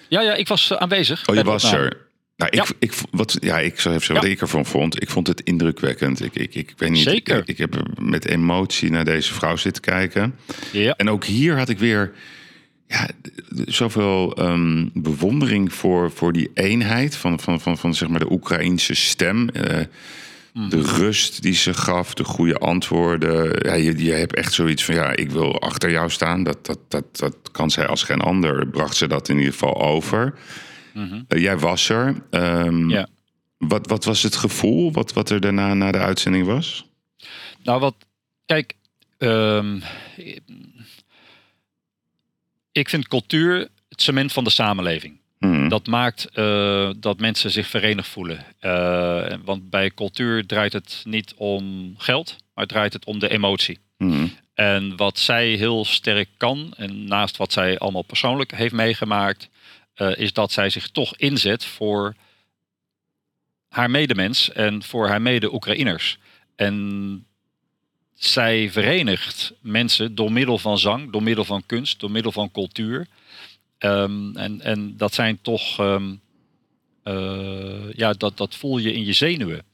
Ja, ja, ik was eh, aanwezig. Oh, je was opname. er. Nou, ik, Ja. ik, wat, ja, ik zal even zeggen wat Ja. ik ervan vond. Ik vond het indrukwekkend. Ik, ik, ik weet niet. Zeker. Ik, ik heb met emotie naar deze vrouw zitten kijken. Ja. En ook hier had ik weer ja, zoveel ehm, bewondering voor, voor die eenheid van, van, van, van zeg maar de Oekraïnse stem. Eh, De rust die ze gaf, de goede antwoorden. Ja, je, je hebt echt zoiets van, ja, ik wil achter jou staan. Dat, dat, dat, dat kan zij als geen ander. Bracht ze dat in ieder geval over. Eh, jij was er. Ehm, Ja. wat, wat was het gevoel wat, wat er daarna na de uitzending was? Nou, wat, kijk, ehm, ik vind cultuur het cement van de samenleving. Hmm. Dat maakt eh, dat mensen zich verenigd voelen. Eh, want bij cultuur draait het niet om geld, maar draait het om de emotie. Hmm. En wat zij heel sterk kan, en naast wat zij allemaal persoonlijk heeft meegemaakt, eh, is dat zij zich toch inzet voor haar medemens en voor haar mede-Oekraïners. En zij verenigt mensen door middel van zang, door middel van kunst, door middel van cultuur. Ehm, en, en dat zijn toch, ehm, eh, ja, dat, dat voel je in je zenuwen.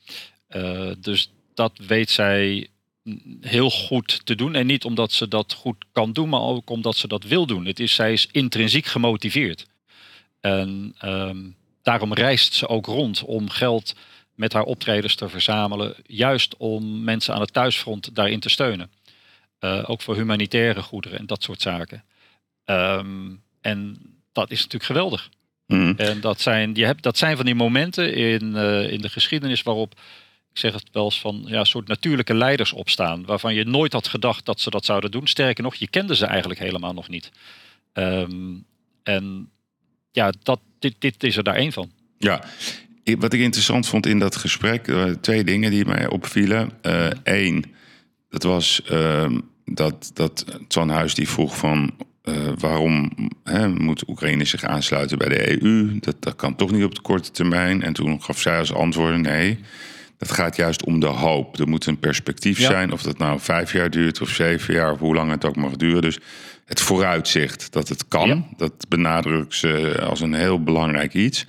Eh, dus dat weet zij heel goed te doen. En niet omdat ze dat goed kan doen, maar ook omdat ze dat wil doen. Het is, zij is intrinsiek gemotiveerd. En ehm, daarom reist ze ook rond om geld met haar optredens te verzamelen. Juist om mensen aan het thuisfront daarin te steunen. Eh, ook voor humanitaire goederen en dat soort zaken. Ehm, en dat is natuurlijk geweldig. Mhm. En dat zijn, je hebt, dat zijn van die momenten in, eh, in de geschiedenis waarop, ik zeg het wel eens van, ja, soort natuurlijke leiders opstaan. Waarvan je nooit had gedacht dat ze dat zouden doen. Sterker nog, je kende ze eigenlijk helemaal nog niet. Ehm, en ja, dat, dit, dit is er daar één van. Ja, wat ik interessant vond in dat gesprek, twee dingen die mij opvielen. Eén, dat was ehm, dat, dat Twan Huis die vroeg van eh, waarom hè, moet Oekraïne zich aansluiten bij de EU? Dat, dat kan toch niet op de korte termijn. En toen gaf zij als antwoord nee. Dat gaat juist om de hoop. Er moet een perspectief Ja. zijn, of dat nou vijf jaar duurt of zeven jaar, of hoe lang het ook mag duren. Dus het vooruitzicht dat het kan, Ja. dat benadrukt ze als een heel belangrijk iets.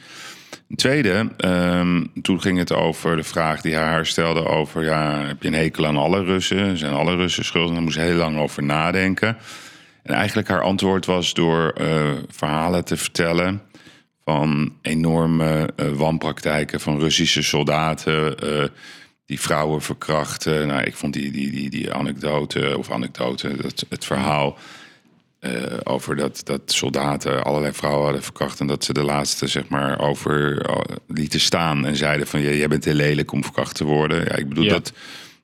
Tweede, ehm, toen ging het over de vraag die haar stelde over... ja, heb je een hekel aan alle Russen? Zijn alle Russen schuldig? Daar moest ze heel lang over nadenken. En eigenlijk haar antwoord was door eh, verhalen te vertellen... van enorme eh, wanpraktijken van Russische soldaten... eh, die vrouwen verkrachten. Nou, ik vond die, die, die, die anekdote, of anekdote, het verhaal... eh, over dat, dat soldaten allerlei vrouwen hadden verkracht... en dat ze de laatste, zeg maar, over eh, lieten staan... en zeiden van, jij bent te lelijk om verkracht te worden. Ja, ik bedoel, Ja. dat,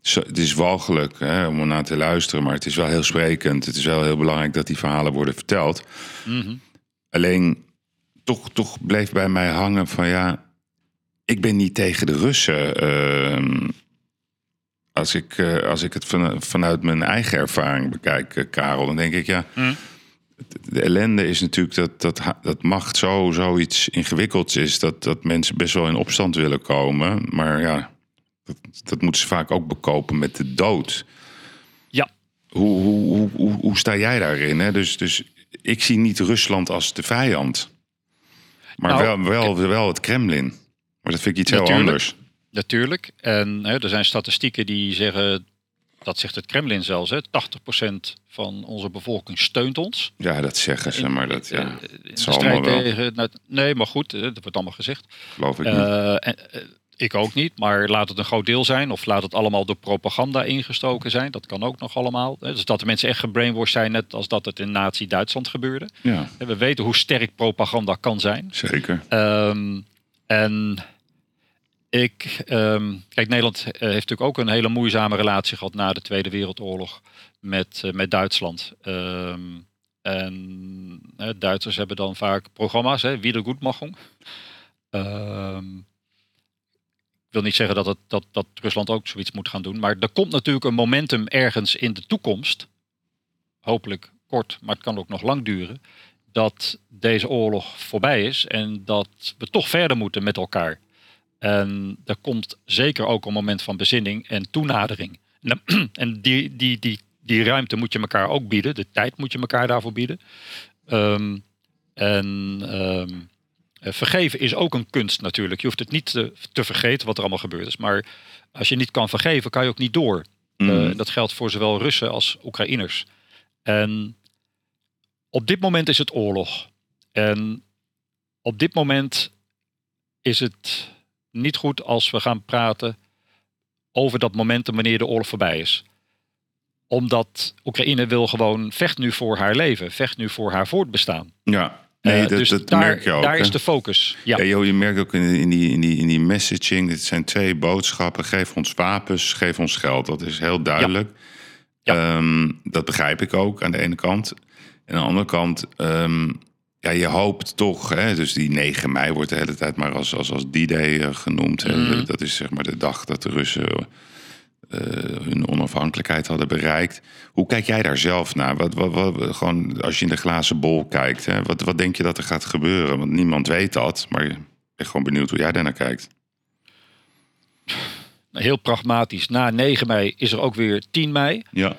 het is walgelijk hè, om er naar te luisteren... maar het is wel heel sprekend. Het is wel heel belangrijk dat die verhalen worden verteld. Alleen, toch, toch bleef bij mij hangen van, ja... ik ben niet tegen de Russen... ehm, als ik, eh, als ik het van, vanuit mijn eigen ervaring bekijk, eh, Karel, dan denk ik ja. De ellende is natuurlijk dat, dat, dat macht zo zoiets ingewikkelds is. Dat, dat mensen best wel in opstand willen komen. Maar ja, dat, dat moeten ze vaak ook bekopen met de dood. Ja, Hoe, hoe, hoe, hoe, hoe sta jij daarin? Hè? Dus, dus ik zie niet Rusland als de vijand. Maar Nou, wel, wel, wel het Kremlin. Maar dat vind ik iets heel anders. Natuurlijk. En hè, er zijn statistieken die zeggen, dat zegt het Kremlin zelfs, hè, 80% van onze bevolking steunt ons. Ja, dat zeggen ze, maar dat ja, in het zal allemaal wel. tegen. nou, nee, maar goed, dat wordt allemaal gezegd. geloof ik niet. Eh, en, eh, ik ook niet, maar laat het een groot deel zijn. Of laat het allemaal door propaganda ingestoken zijn. Dat kan ook nog allemaal. Dus dat de mensen echt gebrainwashed zijn, net als dat het in Nazi-Duitsland gebeurde. Ja, We weten hoe sterk propaganda kan zijn. zeker. Ehm, en ik, ehm, kijk, Nederland eh, heeft natuurlijk ook een hele moeizame relatie gehad na de Tweede Wereldoorlog met, eh, met Duitsland. Ehm, en Duitsers hebben dan vaak programma's, hè, Wiedergutmachung. Ehm ik wil niet zeggen dat, het, dat, dat Rusland ook zoiets moet gaan doen, maar er komt natuurlijk een momentum ergens in de toekomst, hopelijk kort, maar het kan ook nog lang duren, dat deze oorlog voorbij is en dat we toch verder moeten met elkaar. En er komt zeker ook een moment van bezinning en toenadering. En die, die, die, die ruimte moet je elkaar ook bieden, de tijd moet je elkaar daarvoor bieden. Ehm, en ehm, eh, vergeven is ook een kunst natuurlijk. Je hoeft het niet te, te vergeten wat er allemaal gebeurd is. Maar als je niet kan vergeven, kan je ook niet door. Mm. Eh, dat geldt voor zowel Russen als Oekraïners. En op dit moment is het oorlog. En op dit moment is het niet goed als we gaan praten over dat momentum wanneer de oorlog voorbij is. Omdat Oekraïne wil gewoon vecht nu voor haar leven, vecht nu voor haar voortbestaan. Ja, nee, Eh, dat, dus dat daar, merk je ook. daar hè. is de focus. Ja, Ja, joh, je merkt ook in, in, die, in, die, in die messaging, dit zijn twee boodschappen. Geef ons wapens, geef ons geld. Dat is heel duidelijk. Ja. Ehm, dat begrijp ik ook aan de ene kant. En aan de andere kant, ehm, ja, je hoopt toch, hè, dus die 9 mei wordt de hele tijd maar als, als, als D-Day eh, genoemd. hè. Mhm. Dat is zeg maar de dag dat de Russen eh, hun onafhankelijkheid hadden bereikt. Hoe kijk jij daar zelf naar? Wat, wat, wat, gewoon als je in de glazen bol kijkt, hè, wat, wat denk je dat er gaat gebeuren? Want niemand weet dat, maar ik ben gewoon benieuwd hoe jij daar naar kijkt. heel pragmatisch. Na 9 mei is er ook weer 10 mei. Ja,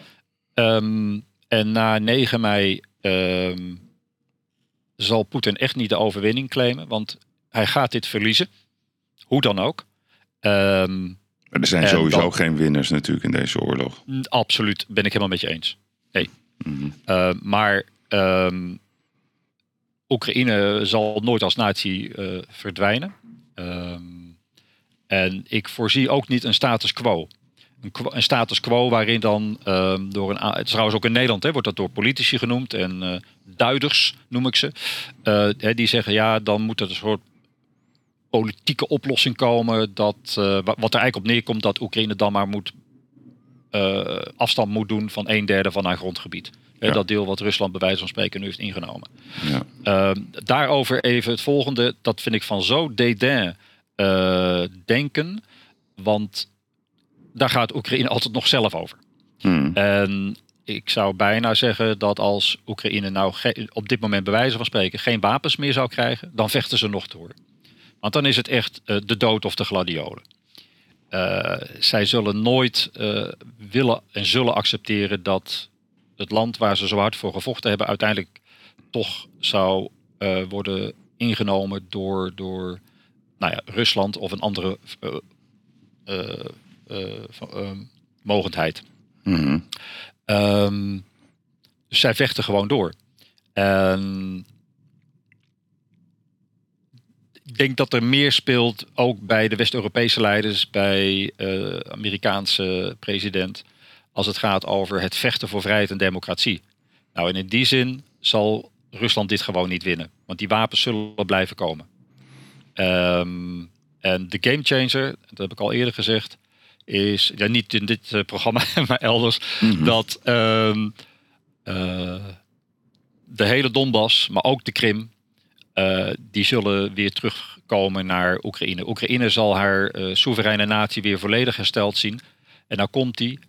Ehm, en na 9 mei ehm, zal Poetin echt niet de overwinning claimen, want hij gaat dit verliezen. Hoe dan ook. Ehm, maar er zijn sowieso dan- geen winnaars natuurlijk in deze oorlog. n- absoluut, ben ik helemaal met je eens. Nee. Mhm. Eh, maar ehm, Oekraïne zal nooit als natie eh, verdwijnen. Ehm, en ik voorzie ook niet een status quo. Een, status quo waarin dan ehm, door een... Het is trouwens ook in Nederland hè, wordt dat door politici genoemd en eh, duiders noem ik ze. Eh, hè, die zeggen ja, dan moet er een soort politieke oplossing komen. Dat, eh, wa- wat er eigenlijk op neerkomt dat Oekraïne dan maar moet afstand moet doen van een derde van haar grondgebied. Ja. Dat deel wat Rusland bij wijze van spreken nu heeft ingenomen. Ja. Ehm, daarover even het volgende. Dat vind ik van zo dédain denken. Want daar gaat Oekraïne altijd nog zelf over. Hmm. En ik zou bijna zeggen dat als Oekraïne nou op dit moment bij wijze van spreken geen wapens meer zou krijgen, dan vechten ze nog door. Want dan is het echt eh, de dood of de gladiolen. Eh, zij zullen nooit eh, willen en zullen accepteren dat het land waar ze zo hard voor gevochten hebben uiteindelijk toch zou worden ingenomen door, door nou ja, Rusland of een andere van- ehm, mogendheid. Dus zij vechten gewoon door. En ik denk dat er meer speelt, ook bij de West-Europese leiders, bij de Amerikaanse president, als het gaat over het vechten voor vrijheid en democratie. Nou, en in die zin zal Rusland dit gewoon niet winnen, want die wapens zullen blijven komen. Ehm, en de gamechanger, dat heb ik al eerder gezegd, is ja, niet in dit eh, programma, maar elders, Mhm. dat ehm, eh, de hele Donbass, maar ook de Krim, eh, die zullen weer terugkomen naar Oekraïne. Oekraïne zal haar soevereine natie weer volledig hersteld zien. En dan komt die,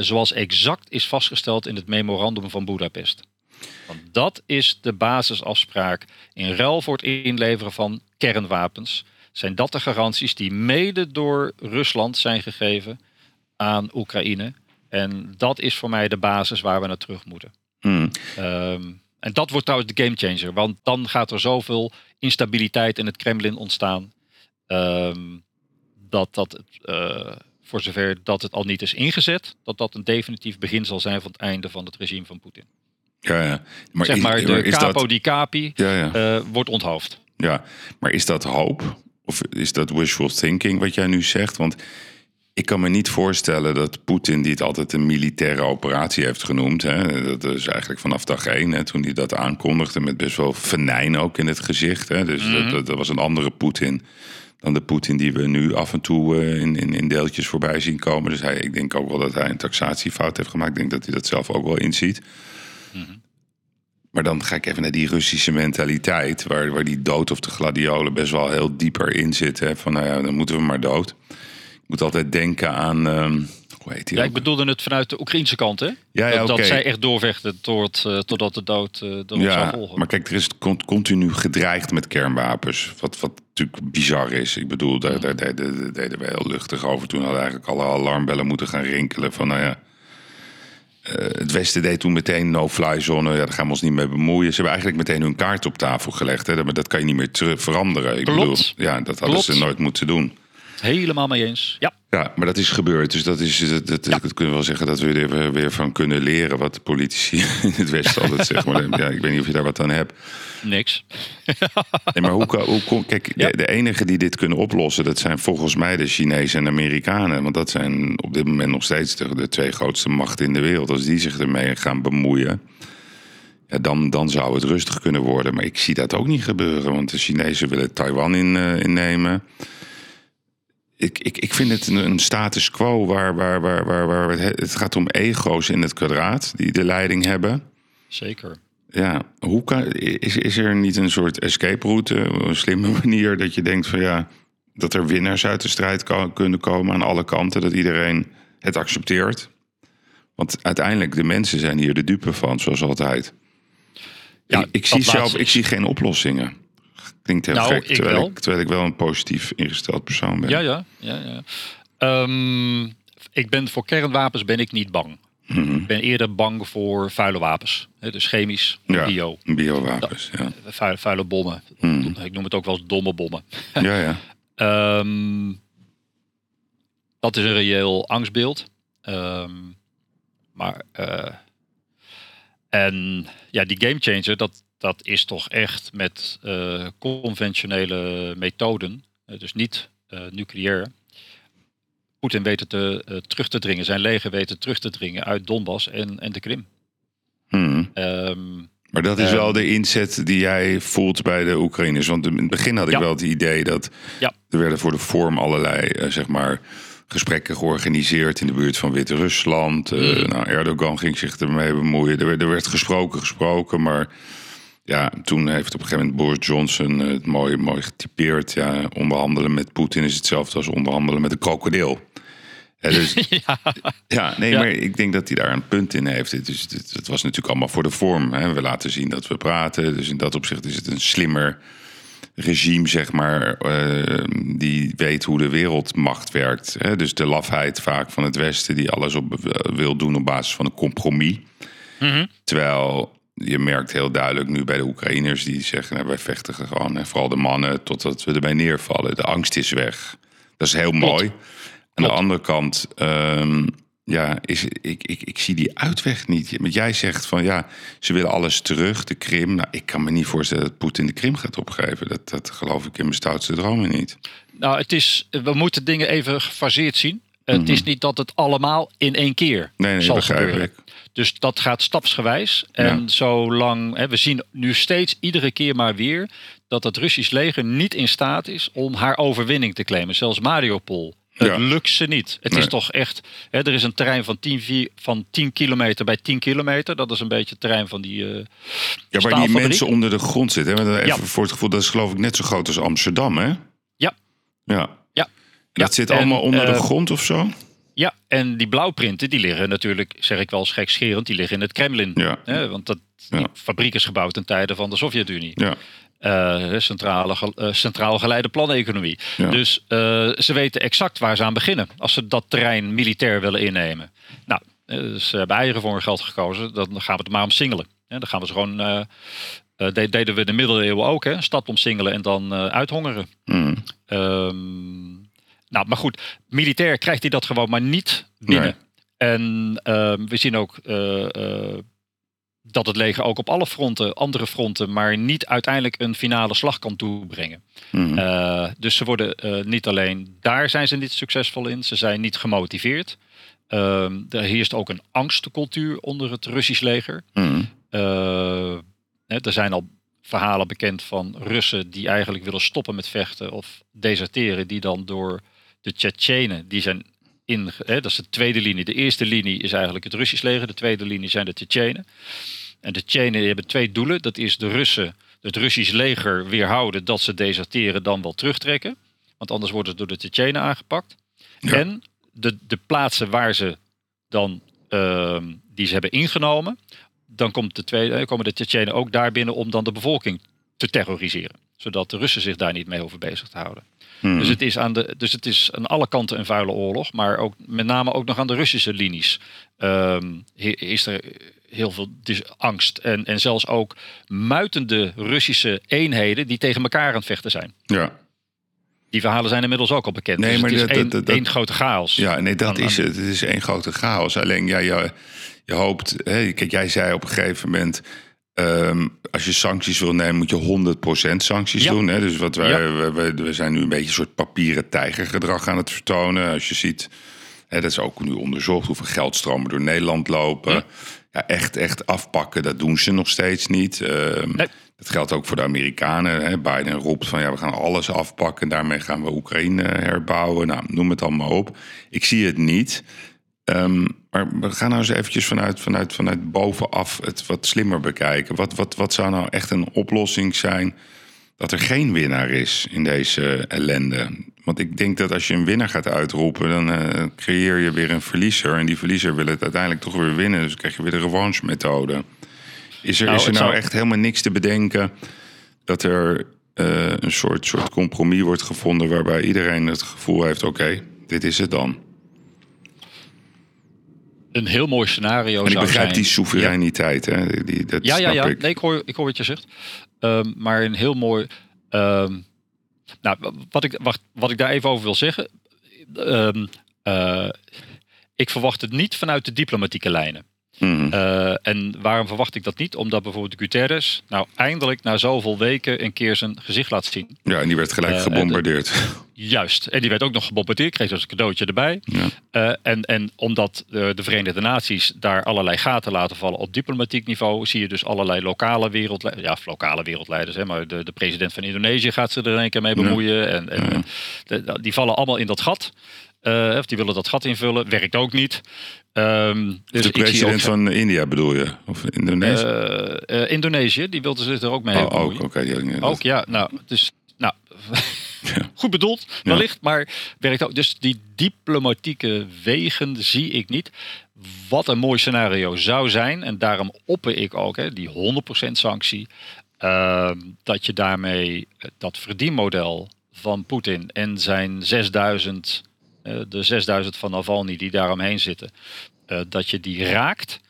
zoals exact is vastgesteld in het memorandum van Budapest. Want dat is de basisafspraak. In ruil voor het inleveren van kernwapens zijn dat de garanties die mede door Rusland zijn gegeven aan Oekraïne. En dat is voor mij de basis waar we naar terug moeten. Hmm. Ehm, en dat wordt trouwens de gamechanger. Want dan gaat er zoveel instabiliteit in het Kremlin ontstaan. ehm, dat dat, eh, voor zover dat het al niet is ingezet, dat dat een definitief begin zal zijn van het einde van het regime van Poetin. Ja, ja. Maar zeg is- maar, de is capo dat, di capi ja, ja. eh, wordt onthoofd. Ja, maar is dat hoop? Of is dat wishful thinking wat jij nu zegt? Want ik kan me niet voorstellen dat Poetin, die het altijd een militaire operatie heeft genoemd, hè, dat is eigenlijk vanaf dag één, hè, toen hij dat aankondigde, met best wel venijn ook in het gezicht. Hè, dus dat, dat, dat was een andere Poetin dan de Poetin die we nu af en toe eh, in, in, in deeltjes voorbij zien komen. Dus hij, ik denk ook wel dat hij een taxatiefout heeft gemaakt. Ik denk dat hij dat zelf ook wel inziet. Maar dan ga ik even naar die Russische mentaliteit, waar, waar die dood of de gladiolen best wel heel dieper in zitten. Hè? Van nou ja, dan moeten we maar dood. Ik moet altijd denken aan, ehm, hoe heet die Ja, ook? ik bedoelde het vanuit de Oekraïnse kant, hè? Ja, ja, dat, zij echt doorvechten tot, eh, totdat de dood uh, zou Ja, volgen. maar kijk, er is con- continu gedreigd met kernwapens. Wat, wat natuurlijk bizar is. Ik bedoel, daar, daar, daar, daar- daar deden we heel luchtig over. Toen hadden eigenlijk alle alarmbellen moeten gaan rinkelen. Van nou ja, eh, het Westen deed toen meteen no-fly zone. Ja, daar gaan we ons niet mee bemoeien. Ze hebben eigenlijk meteen hun kaart op tafel gelegd. Hè. Maar dat kan je niet meer terug veranderen. Ik bedoel, ja, dat hadden ze nooit moeten doen. Helemaal mee eens. Ja, Ja, maar dat is gebeurd. Dus dat is, dat, dat, dat kunnen we wel zeggen dat we er weer, weer van kunnen leren. Wat de politici in het Westen altijd zeggen. Maar ja, ik weet niet of je daar wat aan hebt. niks. Nee, maar hoe, kan- hoe kon- kijk, Ja. de, de enigen die dit kunnen oplossen, dat zijn volgens mij de Chinezen en de Amerikanen. Want dat zijn op dit moment nog steeds de, de twee grootste machten in de wereld. Als die zich ermee gaan bemoeien, ja, dan, dan zou het rustig kunnen worden. Maar ik zie dat ook niet gebeuren, want de Chinezen willen Taiwan in, eh, innemen. Ik, ik, ik vind het een, een status quo waar, waar, waar, waar, waar het, het gaat om ego's in het kwadraat die de leiding hebben. Zeker. Ja, hoe kan, is, is er niet een soort escape route, een slimme manier dat je denkt van ja, dat er winnaars uit de strijd kan, kunnen komen aan alle kanten, dat iedereen het accepteert? Want uiteindelijk, de mensen zijn hier de dupe van, zoals altijd. Ja, ik, zie zelf, ik zie geen oplossingen. Klinkt heel Nou, gek, ik terwijl wel. ik, terwijl ik wel een positief ingesteld persoon ben. Ja, ja. ja, ja. Ehm, ik ben voor kernwapens ben ik niet bang. Mhm. Ik ben eerder bang voor vuile wapens. Dus chemisch, Ja, bio, biowapens, ja. vuile, vuile bommen. Mhm. Ik noem het ook wel eens domme bommen. Ja, ja. Ehm, dat is een reëel angstbeeld. Ehm, maar eh, en ja, die gamechanger, dat, dat is toch echt met eh, conventionele methoden, eh, dus niet eh, nucleair, Poetin weten te, terug te dringen, zijn leger weten terug te dringen uit Donbass en, en de Krim. Hmm. Ehm, Maar dat is Ehm. wel de inzet die jij voelt bij de Oekraïners. Want in het begin had ik Ja. wel het idee dat Ja. er werden voor de vorm allerlei zeg maar, gesprekken georganiseerd in de buurt van Wit-Rusland. Mhm. nou, Erdogan ging zich ermee bemoeien. Er werd, er werd gesproken, gesproken. Maar ja, toen heeft op een gegeven moment Boris Johnson eh, het mooi, mooi getypeerd. Ja, onderhandelen met Poetin is hetzelfde als onderhandelen met een krokodil. Ja, dus, ja, ja, nee, Ja. maar ik denk dat hij daar een punt in heeft. Het, het was natuurlijk allemaal voor de vorm. Hè. We laten zien dat we praten. Dus in dat opzicht is het een slimmer regime, zeg maar, eh, die weet hoe de wereldmacht werkt. Hè. Dus de lafheid vaak van het Westen, die alles op, eh, wil doen op basis van een compromis. Mhm. Terwijl je merkt heel duidelijk nu bij de Oekraïners die zeggen: nou, wij vechten gewoon, hè, vooral de mannen, totdat we erbij neervallen. De angst is weg. Dat is heel mooi. Aan de andere kant, ehm, ja, is, ik, ik, ik zie die uitweg niet. Want jij zegt van ja, ze willen alles terug, de Krim. Nou, ik kan me niet voorstellen dat Poetin de Krim gaat opgeven. Dat, dat geloof ik in mijn stoutste dromen niet. nou, het is, we moeten dingen even gefaseerd zien. Het is niet dat het allemaal in één keer Mhm. Nee, nee, zal begrijp gebeuren. ik. Dus dat gaat stapsgewijs. En Ja. zolang, hè, we zien nu steeds iedere keer maar weer dat het Russisch leger niet in staat is om haar overwinning te claimen. Zelfs Mariupol. Het Ja. lukt ze niet. Het Nee. is toch echt. Hè, er is een terrein van 10, vi- van 10 kilometer bij 10 kilometer. Dat is een beetje het terrein van die. eh, Ja, waar die mensen onder de grond zitten. Hè? Even Ja. voor het gevoel, dat is geloof ik net zo groot als Amsterdam, hè? Ja. Ja. Ja. En dat zit en, allemaal onder de eh, grond of zo? Ja, en die blauwprinten die liggen natuurlijk, zeg ik wel eens gekscherend, die liggen in het Kremlin. Ja. Hè, want dat, die Ja. fabriek is gebouwd ten tijde van de Sovjet-Unie. Ja. Eh, centrale, eh, centraal geleide planeconomie. Ja. Dus eh, ze weten exact waar ze aan beginnen als ze dat terrein militair willen innemen. Nou, ze hebben eigen voor hun geld gekozen. Dan gaan we het maar omsingelen. Dan gaan we ze gewoon. de- deden we de middeleeuwen ook, hè? Stad omsingelen en dan uithongeren. Mm. Ehm, nou, maar goed, militair krijgt hij dat gewoon maar niet binnen. Nee. En ehm, we zien ook eh, eh, dat het leger ook op alle fronten, andere fronten, maar niet uiteindelijk een finale slag kan toebrengen. Mm. Eh, dus ze worden niet alleen daar zijn ze niet succesvol in, ze zijn niet gemotiveerd. Ehm, er heerst ook een angstcultuur onder het Russisch leger. Mm. Hè, er zijn al verhalen bekend van Russen die eigenlijk willen stoppen met vechten of deserteren, die dan door de Tsjetsjenen, die zijn in, hè, dat is de tweede linie. De eerste linie is eigenlijk het Russisch leger, de tweede linie zijn de Tsjetsjenen. En de Tsjetsjenen hebben twee doelen. Dat is de Russen, het Russisch leger weerhouden dat ze deserteren, dan wel terugtrekken. Want anders worden ze door de Tsjetsjenen aangepakt. Ja. En de, de plaatsen waar ze dan ehm, die ze hebben ingenomen, dan komt de tweede, eh, komen de Tsjetsjenen ook daar binnen om dan de bevolking te terroriseren. Zodat de Russen zich daar niet mee hoeven bezig te houden. Mm. Dus, het is aan de, dus het is aan alle kanten een vuile oorlog. Maar ook met name ook nog aan de Russische linies ehm, he- is er heel veel angst. En, en zelfs ook muitende Russische eenheden die tegen elkaar aan het vechten zijn. Ja. Die verhalen zijn inmiddels ook al bekend. Nee, dus maar het is dat- één, dat- dat- één grote chaos. Ja, nee, dat Aan- is het. Het is één grote chaos. Alleen, ja, je, je hoopt... Hè, kijk, jij zei op een gegeven moment... ehm, als je sancties wil nemen, moet je 100% sancties Ja. doen. Hè? Dus wat wij, Ja. we, zijn nu een beetje een soort papieren tijgergedrag aan het vertonen. Als je ziet, hè, dat is ook nu onderzocht... hoeveel geldstromen door Nederland lopen. Ja. Ja, echt, echt afpakken, dat doen ze nog steeds niet. Ehm, Nee. Dat geldt ook voor de Amerikanen. Hè. Biden roept van ja, we gaan alles afpakken. Daarmee gaan we Oekraïne herbouwen. Nou, noem het allemaal op. Ik zie het niet. Ehm, maar we gaan nou eens eventjes vanuit, vanuit, vanuit bovenaf het wat slimmer bekijken. Wat, wat, wat zou nou echt een oplossing zijn dat er geen winnaar is in deze ellende? Want ik denk dat als je een winnaar gaat uitroepen, dan eh, creëer je weer een verliezer. En die verliezer wil het uiteindelijk toch weer winnen. Dus dan krijg je weer de revanche methode. Is er, Nou, is er nou zou- echt helemaal niks te bedenken dat er eh, een soort, soort compromis wordt gevonden waarbij iedereen het gevoel heeft: oké, dit is het dan. Een heel mooi scenario En ik begrijp zijn. die soevereiniteit, hè? Die, dat Ja, ja, ja. ik. Nee, ik hoor, ik hoor wat je zegt. Ehm, maar een heel mooi. ehm, nou, wat ik, wacht, wat ik daar even over wil zeggen. Ehm, eh, ik verwacht het niet vanuit de diplomatieke lijnen. Mhm. Eh, en waarom verwacht ik dat niet? Omdat bijvoorbeeld Guterres nou eindelijk na zoveel weken een keer zijn gezicht laat zien. Ja, en die werd gelijk Eh, gebombardeerd. Juist. En die werd ook nog gebombardeerd, kreeg dus een cadeautje erbij. Ja. Eh, en, en omdat de, de Verenigde Naties daar allerlei gaten laten vallen op diplomatiek niveau, zie je dus allerlei lokale wereldleiders, ja, lokale wereldleiders, hè, maar de, de president van Indonesië gaat ze er één keer mee bemoeien. En, en, en de- die vallen allemaal in dat gat. Of die willen dat gat invullen. Werkt ook niet. Ehm, dus de president ook, van India bedoel je? Of Indonesië? eh, eh, Indonesië, die wilde zich er ook mee oh, ook, bemoeien. oké. niet- Ook ja, nou, dus nou, goed bedoeld, wellicht, maar werkt ook. Dus die diplomatieke wegen zie ik niet. Wat een mooi scenario zou zijn, en daarom opper ik ook hè, die 100% sanctie, ehm, dat je daarmee dat verdienmodel van Poetin en zijn 6000, eh, de 6000 van Navalny die daaromheen zitten, eh, dat je die raakt.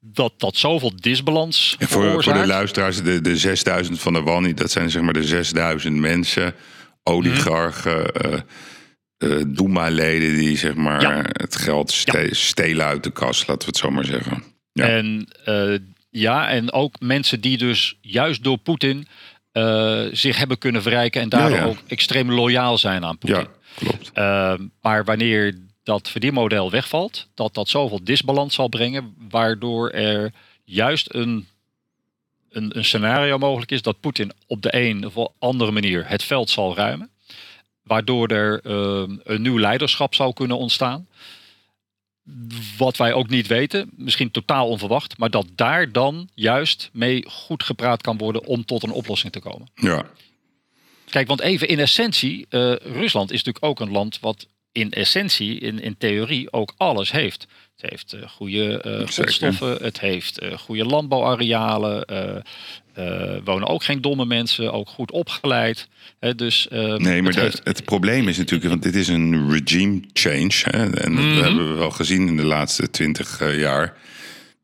Dat dat zoveel disbalans En voor, voor de luisteraars, de, de 6000 van de Wani, dat zijn zeg maar de 6000 mensen, oligarchen, eh eh, Doema-leden die zeg maar Ja. het geld ste- stelen uit de kas, laten we het zo maar zeggen. Ja. En eh, ja, en ook mensen die dus juist door Poetin eh, zich hebben kunnen verrijken en daardoor ook extreem loyaal zijn aan Poetin. Ja, klopt. Eh, maar wanneer dat verdienmodel wegvalt, dat dat zoveel disbalans zal brengen, waardoor er juist een, een, een scenario mogelijk is dat Poetin op de een of andere manier het veld zal ruimen. Waardoor er eh, een nieuw leiderschap zou kunnen ontstaan. Wat wij ook niet weten, misschien totaal onverwacht, maar dat daar dan juist mee goed gepraat kan worden om tot een oplossing te komen. Ja, Kijk, want even in essentie, eh, Rusland is natuurlijk ook een land wat in essentie, in, in theorie, ook alles heeft. Het heeft eh, goede eh, grondstoffen, het heeft goede landbouwarealen, wonen ook geen domme mensen, ook goed opgeleid. Hè, dus, nee, maar het dat, heeft- het probleem is natuurlijk, want dit is een regime change. Hè, en Mhm. dat hebben we wel gezien in de laatste twintig jaar.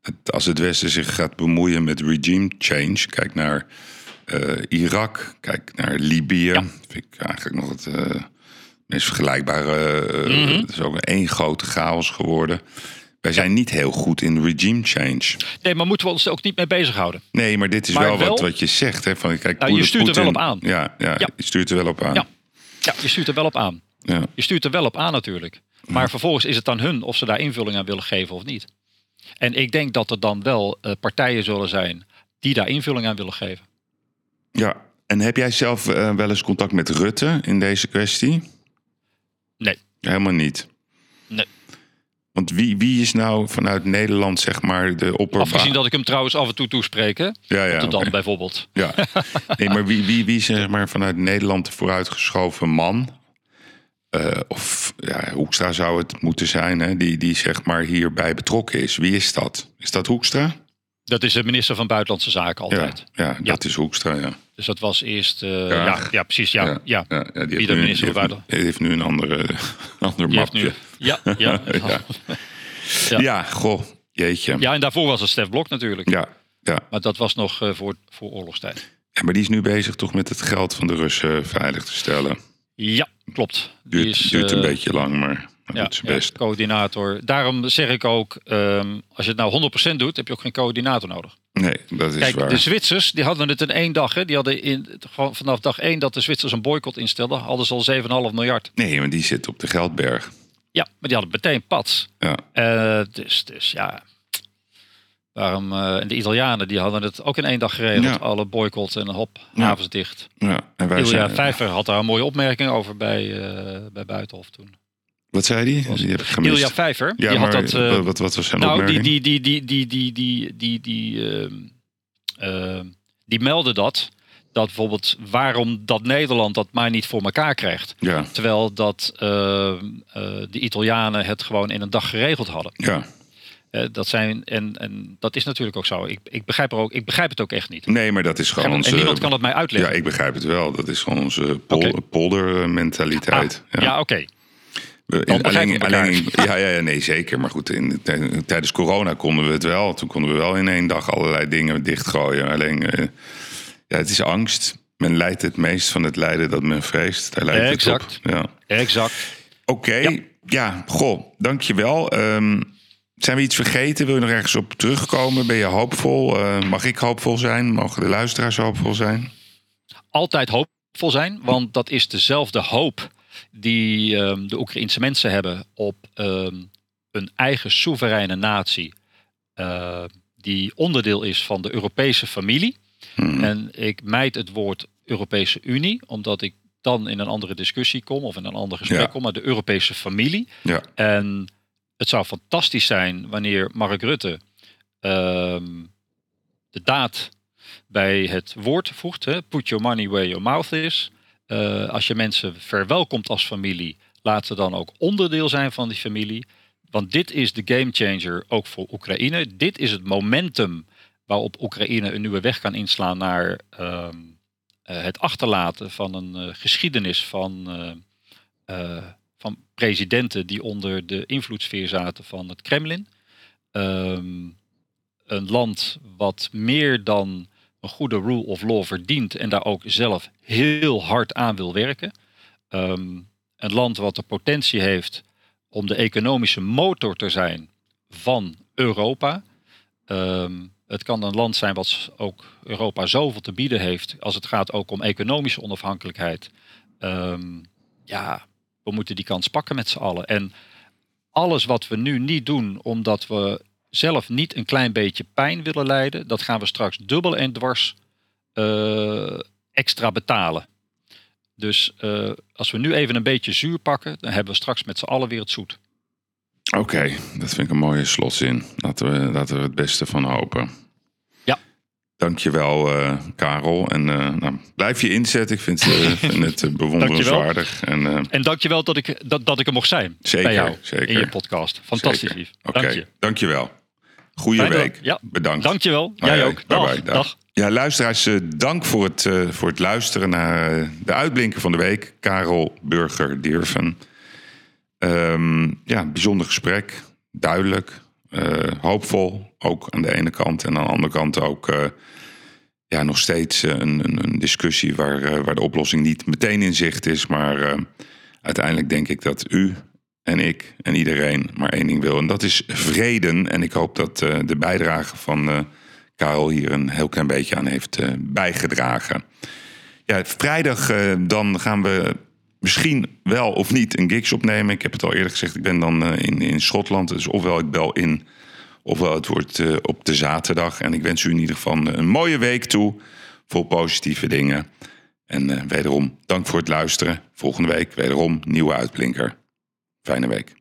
Het- als het Westen zich gaat bemoeien met regime change, kijk naar eh, Irak, kijk naar Libië. Ja. Vind ik eigenlijk nog het eh, meest vergelijkbare. eh, Mhm. Het is ook één grote chaos geworden. Wij zijn niet heel goed in regime change. Nee, maar moeten we ons er ook niet mee bezighouden? Nee, maar dit is Maar wel, wat, wel- wat je zegt. Hè, van, kijk, Nou, je stuurt er wel op aan. Ja, ja, Ja. je stuurt er wel op aan. Ja. Ja, je stuurt er wel op aan. Ja. Je stuurt er wel op aan natuurlijk. Maar vervolgens is het aan hun of ze daar invulling aan willen geven of niet. En ik denk dat er dan wel partijen zullen zijn die daar invulling aan willen geven. Ja, en heb jij zelf eh, wel eens contact met Rutte in deze kwestie? Nee. Helemaal niet. Nee. Want wie, wie is nou vanuit Nederland, zeg maar, de opperba... Afgezien dat ik hem trouwens af en toe toespreek, hè? Ja, ja, Rotterdam oké. bijvoorbeeld. ja. Nee, maar wie, wie, wie is zeg maar vanuit Nederland de vooruitgeschoven man? Eh, of ja, Hoekstra zou het moeten zijn, hè? Die, die zeg maar hierbij betrokken is. Wie is dat? Is dat Hoekstra? Dat is de minister van Buitenlandse Zaken altijd. ja, dat is Hoekstra, ja. Dus dat was eerst... eh, Ja. ja. Precies. Ja, ja. ja, ja, die heeft de nu- minister die van heeft, die heeft nu een andere, ander Die mapje. nu, ja, ja. Ja. Goh, jeetje. ja, en daarvoor was het Stef Blok natuurlijk. Ja, ja. Maar dat was nog eh, voor, voor oorlogstijd. Ja, maar die is nu bezig toch met het geld van de Russen veilig te stellen. Ja, klopt. Die Duurt, is, duurt een eh, beetje lang, maar ja, doet zijn ja, best. coördinator. Daarom zeg ik ook, ehm, als je het nou 100% doet, heb je ook geen coördinator nodig. Nee, dat is Kijk, waar. de Zwitsers die hadden het in één dag. Hè. Die hadden in, gewoon vanaf dag één dat de Zwitsers een boycott instelden, hadden ze al 7,5 miljard. Nee, maar die zit op de geldberg. Ja, maar die hadden meteen pats. Ja, Eh, dus, dus ja. Waarom, eh, en de Italianen die hadden het ook in één dag geregeld. Ja. Alle boycott en hop, Ja. havens dicht. ja. En wij Ilja zijn, Vijver had daar een mooie opmerking over bij, eh, bij Buitenhof toen. Wat zei die? Die heb ik gemist. Ilja Vijver, ja, die maar had dat... eh, wat, wat was zijn nou, die, opmerking? die, die, die, die, die, die, die, die, ehm, die meldde dat. Dat bijvoorbeeld waarom dat Nederland dat maar niet voor elkaar krijgt. Ja, Terwijl dat ehm, eh, de Italianen het gewoon in een dag geregeld hadden. ja. Eh, dat zijn, en, en dat is natuurlijk ook zo. Ik, ik, begrijp er ook, ik begrijp het ook echt niet. Nee, maar dat is gewoon onze... en niemand kan het mij Ja, uitleggen. ik begrijp het wel. Dat is gewoon onze pol Oké. poldermentaliteit. Ah, ja, oké. We- Begrijpen alleen, ja, ja, ja, nee, zeker. Maar goed, in, tij- tijdens corona konden we het wel. Toen konden we wel in één dag allerlei dingen dichtgooien. Alleen, eh, ja, het is angst. Men lijdt het meest van het lijden dat men vreest. Daar lijkt Exact. het op. Ja. Exact. Oké, Ja. ja. goh, dankjewel. Ehm Zijn we iets vergeten? Wil je nog ergens op terugkomen? Ben je hoopvol? Uh, mag ik hoopvol zijn? Mogen de luisteraars hoopvol zijn? Altijd hoopvol zijn, want dat is dezelfde hoop die uh, de Oekraïnse mensen hebben op uh, een eigen soevereine natie. Uh, die onderdeel is van de Europese familie. Hmm. En ik mijd het woord Europese Unie, omdat ik dan in een andere discussie kom of in een ander gesprek kom, maar de Europese familie. Ja. En het zou fantastisch zijn wanneer Mark Rutte ehm, de daad bij het woord voegt. Hè? Put your money where your mouth is. Uh, als je mensen verwelkomt als familie, laat ze dan ook onderdeel zijn van die familie. Want dit is de gamechanger ook voor Oekraïne. Dit is het momentum waarop Oekraïne een nieuwe weg kan inslaan naar uh, het achterlaten van een uh, geschiedenis van, van presidenten die onder de invloedssfeer zaten van het Kremlin. Um, een land wat meer dan een goede rule of law verdient en daar ook zelf heel hard aan wil werken. Um, een land wat de potentie heeft om de economische motor te zijn van Europa. Um, het kan een land zijn wat ook Europa zoveel te bieden heeft als het gaat ook om economische onafhankelijkheid. Um, ja, we moeten die kans pakken met z'n allen. En alles wat we nu niet doen omdat we zelf niet een klein beetje pijn willen lijden, dat gaan we straks dubbel en dwars uh, extra betalen. Dus uh, als we nu even een beetje zuur pakken, dan hebben we straks met z'n allen weer het zoet. Oké, dat vind ik een mooie slotzin. Laten we, laten we het beste van hopen. Ja. Dankjewel, uh, Karel. En uh, nou, blijf je inzetten. Ik vind, vind het bewonderenswaardig. en, uh, en dankjewel dat ik, dat, dat ik er mocht zijn. Zeker, bij jou, zeker. In je podcast. Fantastisch zeker. lief. Dank je. dankjewel. Goeie Fijne week. Ja. Bedankt. Dankjewel. Jij ook. Dag. Bye bye. Dag. Ja, luisteraars, uh, dank voor het, uh, voor het luisteren naar uh, de uitblinker van de week. Karel Burger Dierven. Um, ja, bijzonder gesprek. Duidelijk. hoopvol. Ook aan de ene kant. En aan de andere kant ook ja, nog steeds een, een, een discussie waar, waar de oplossing niet meteen in zicht is. Maar uiteindelijk denk ik dat u en ik en iedereen maar één ding wil. En dat is vrede. En ik hoop dat de bijdrage van Karel hier een heel klein beetje aan heeft uh, bijgedragen. Ja, vrijdag dan gaan we misschien wel of niet een gigs opnemen. Ik heb het al eerder gezegd, ik ben dan in, in Schotland. Dus ofwel ik bel in, ofwel het wordt op de zaterdag. En ik wens u in ieder geval een mooie week toe. Vol positieve dingen. En wederom, dank voor het luisteren. Volgende week wederom nieuwe uitblinker. Fijne week.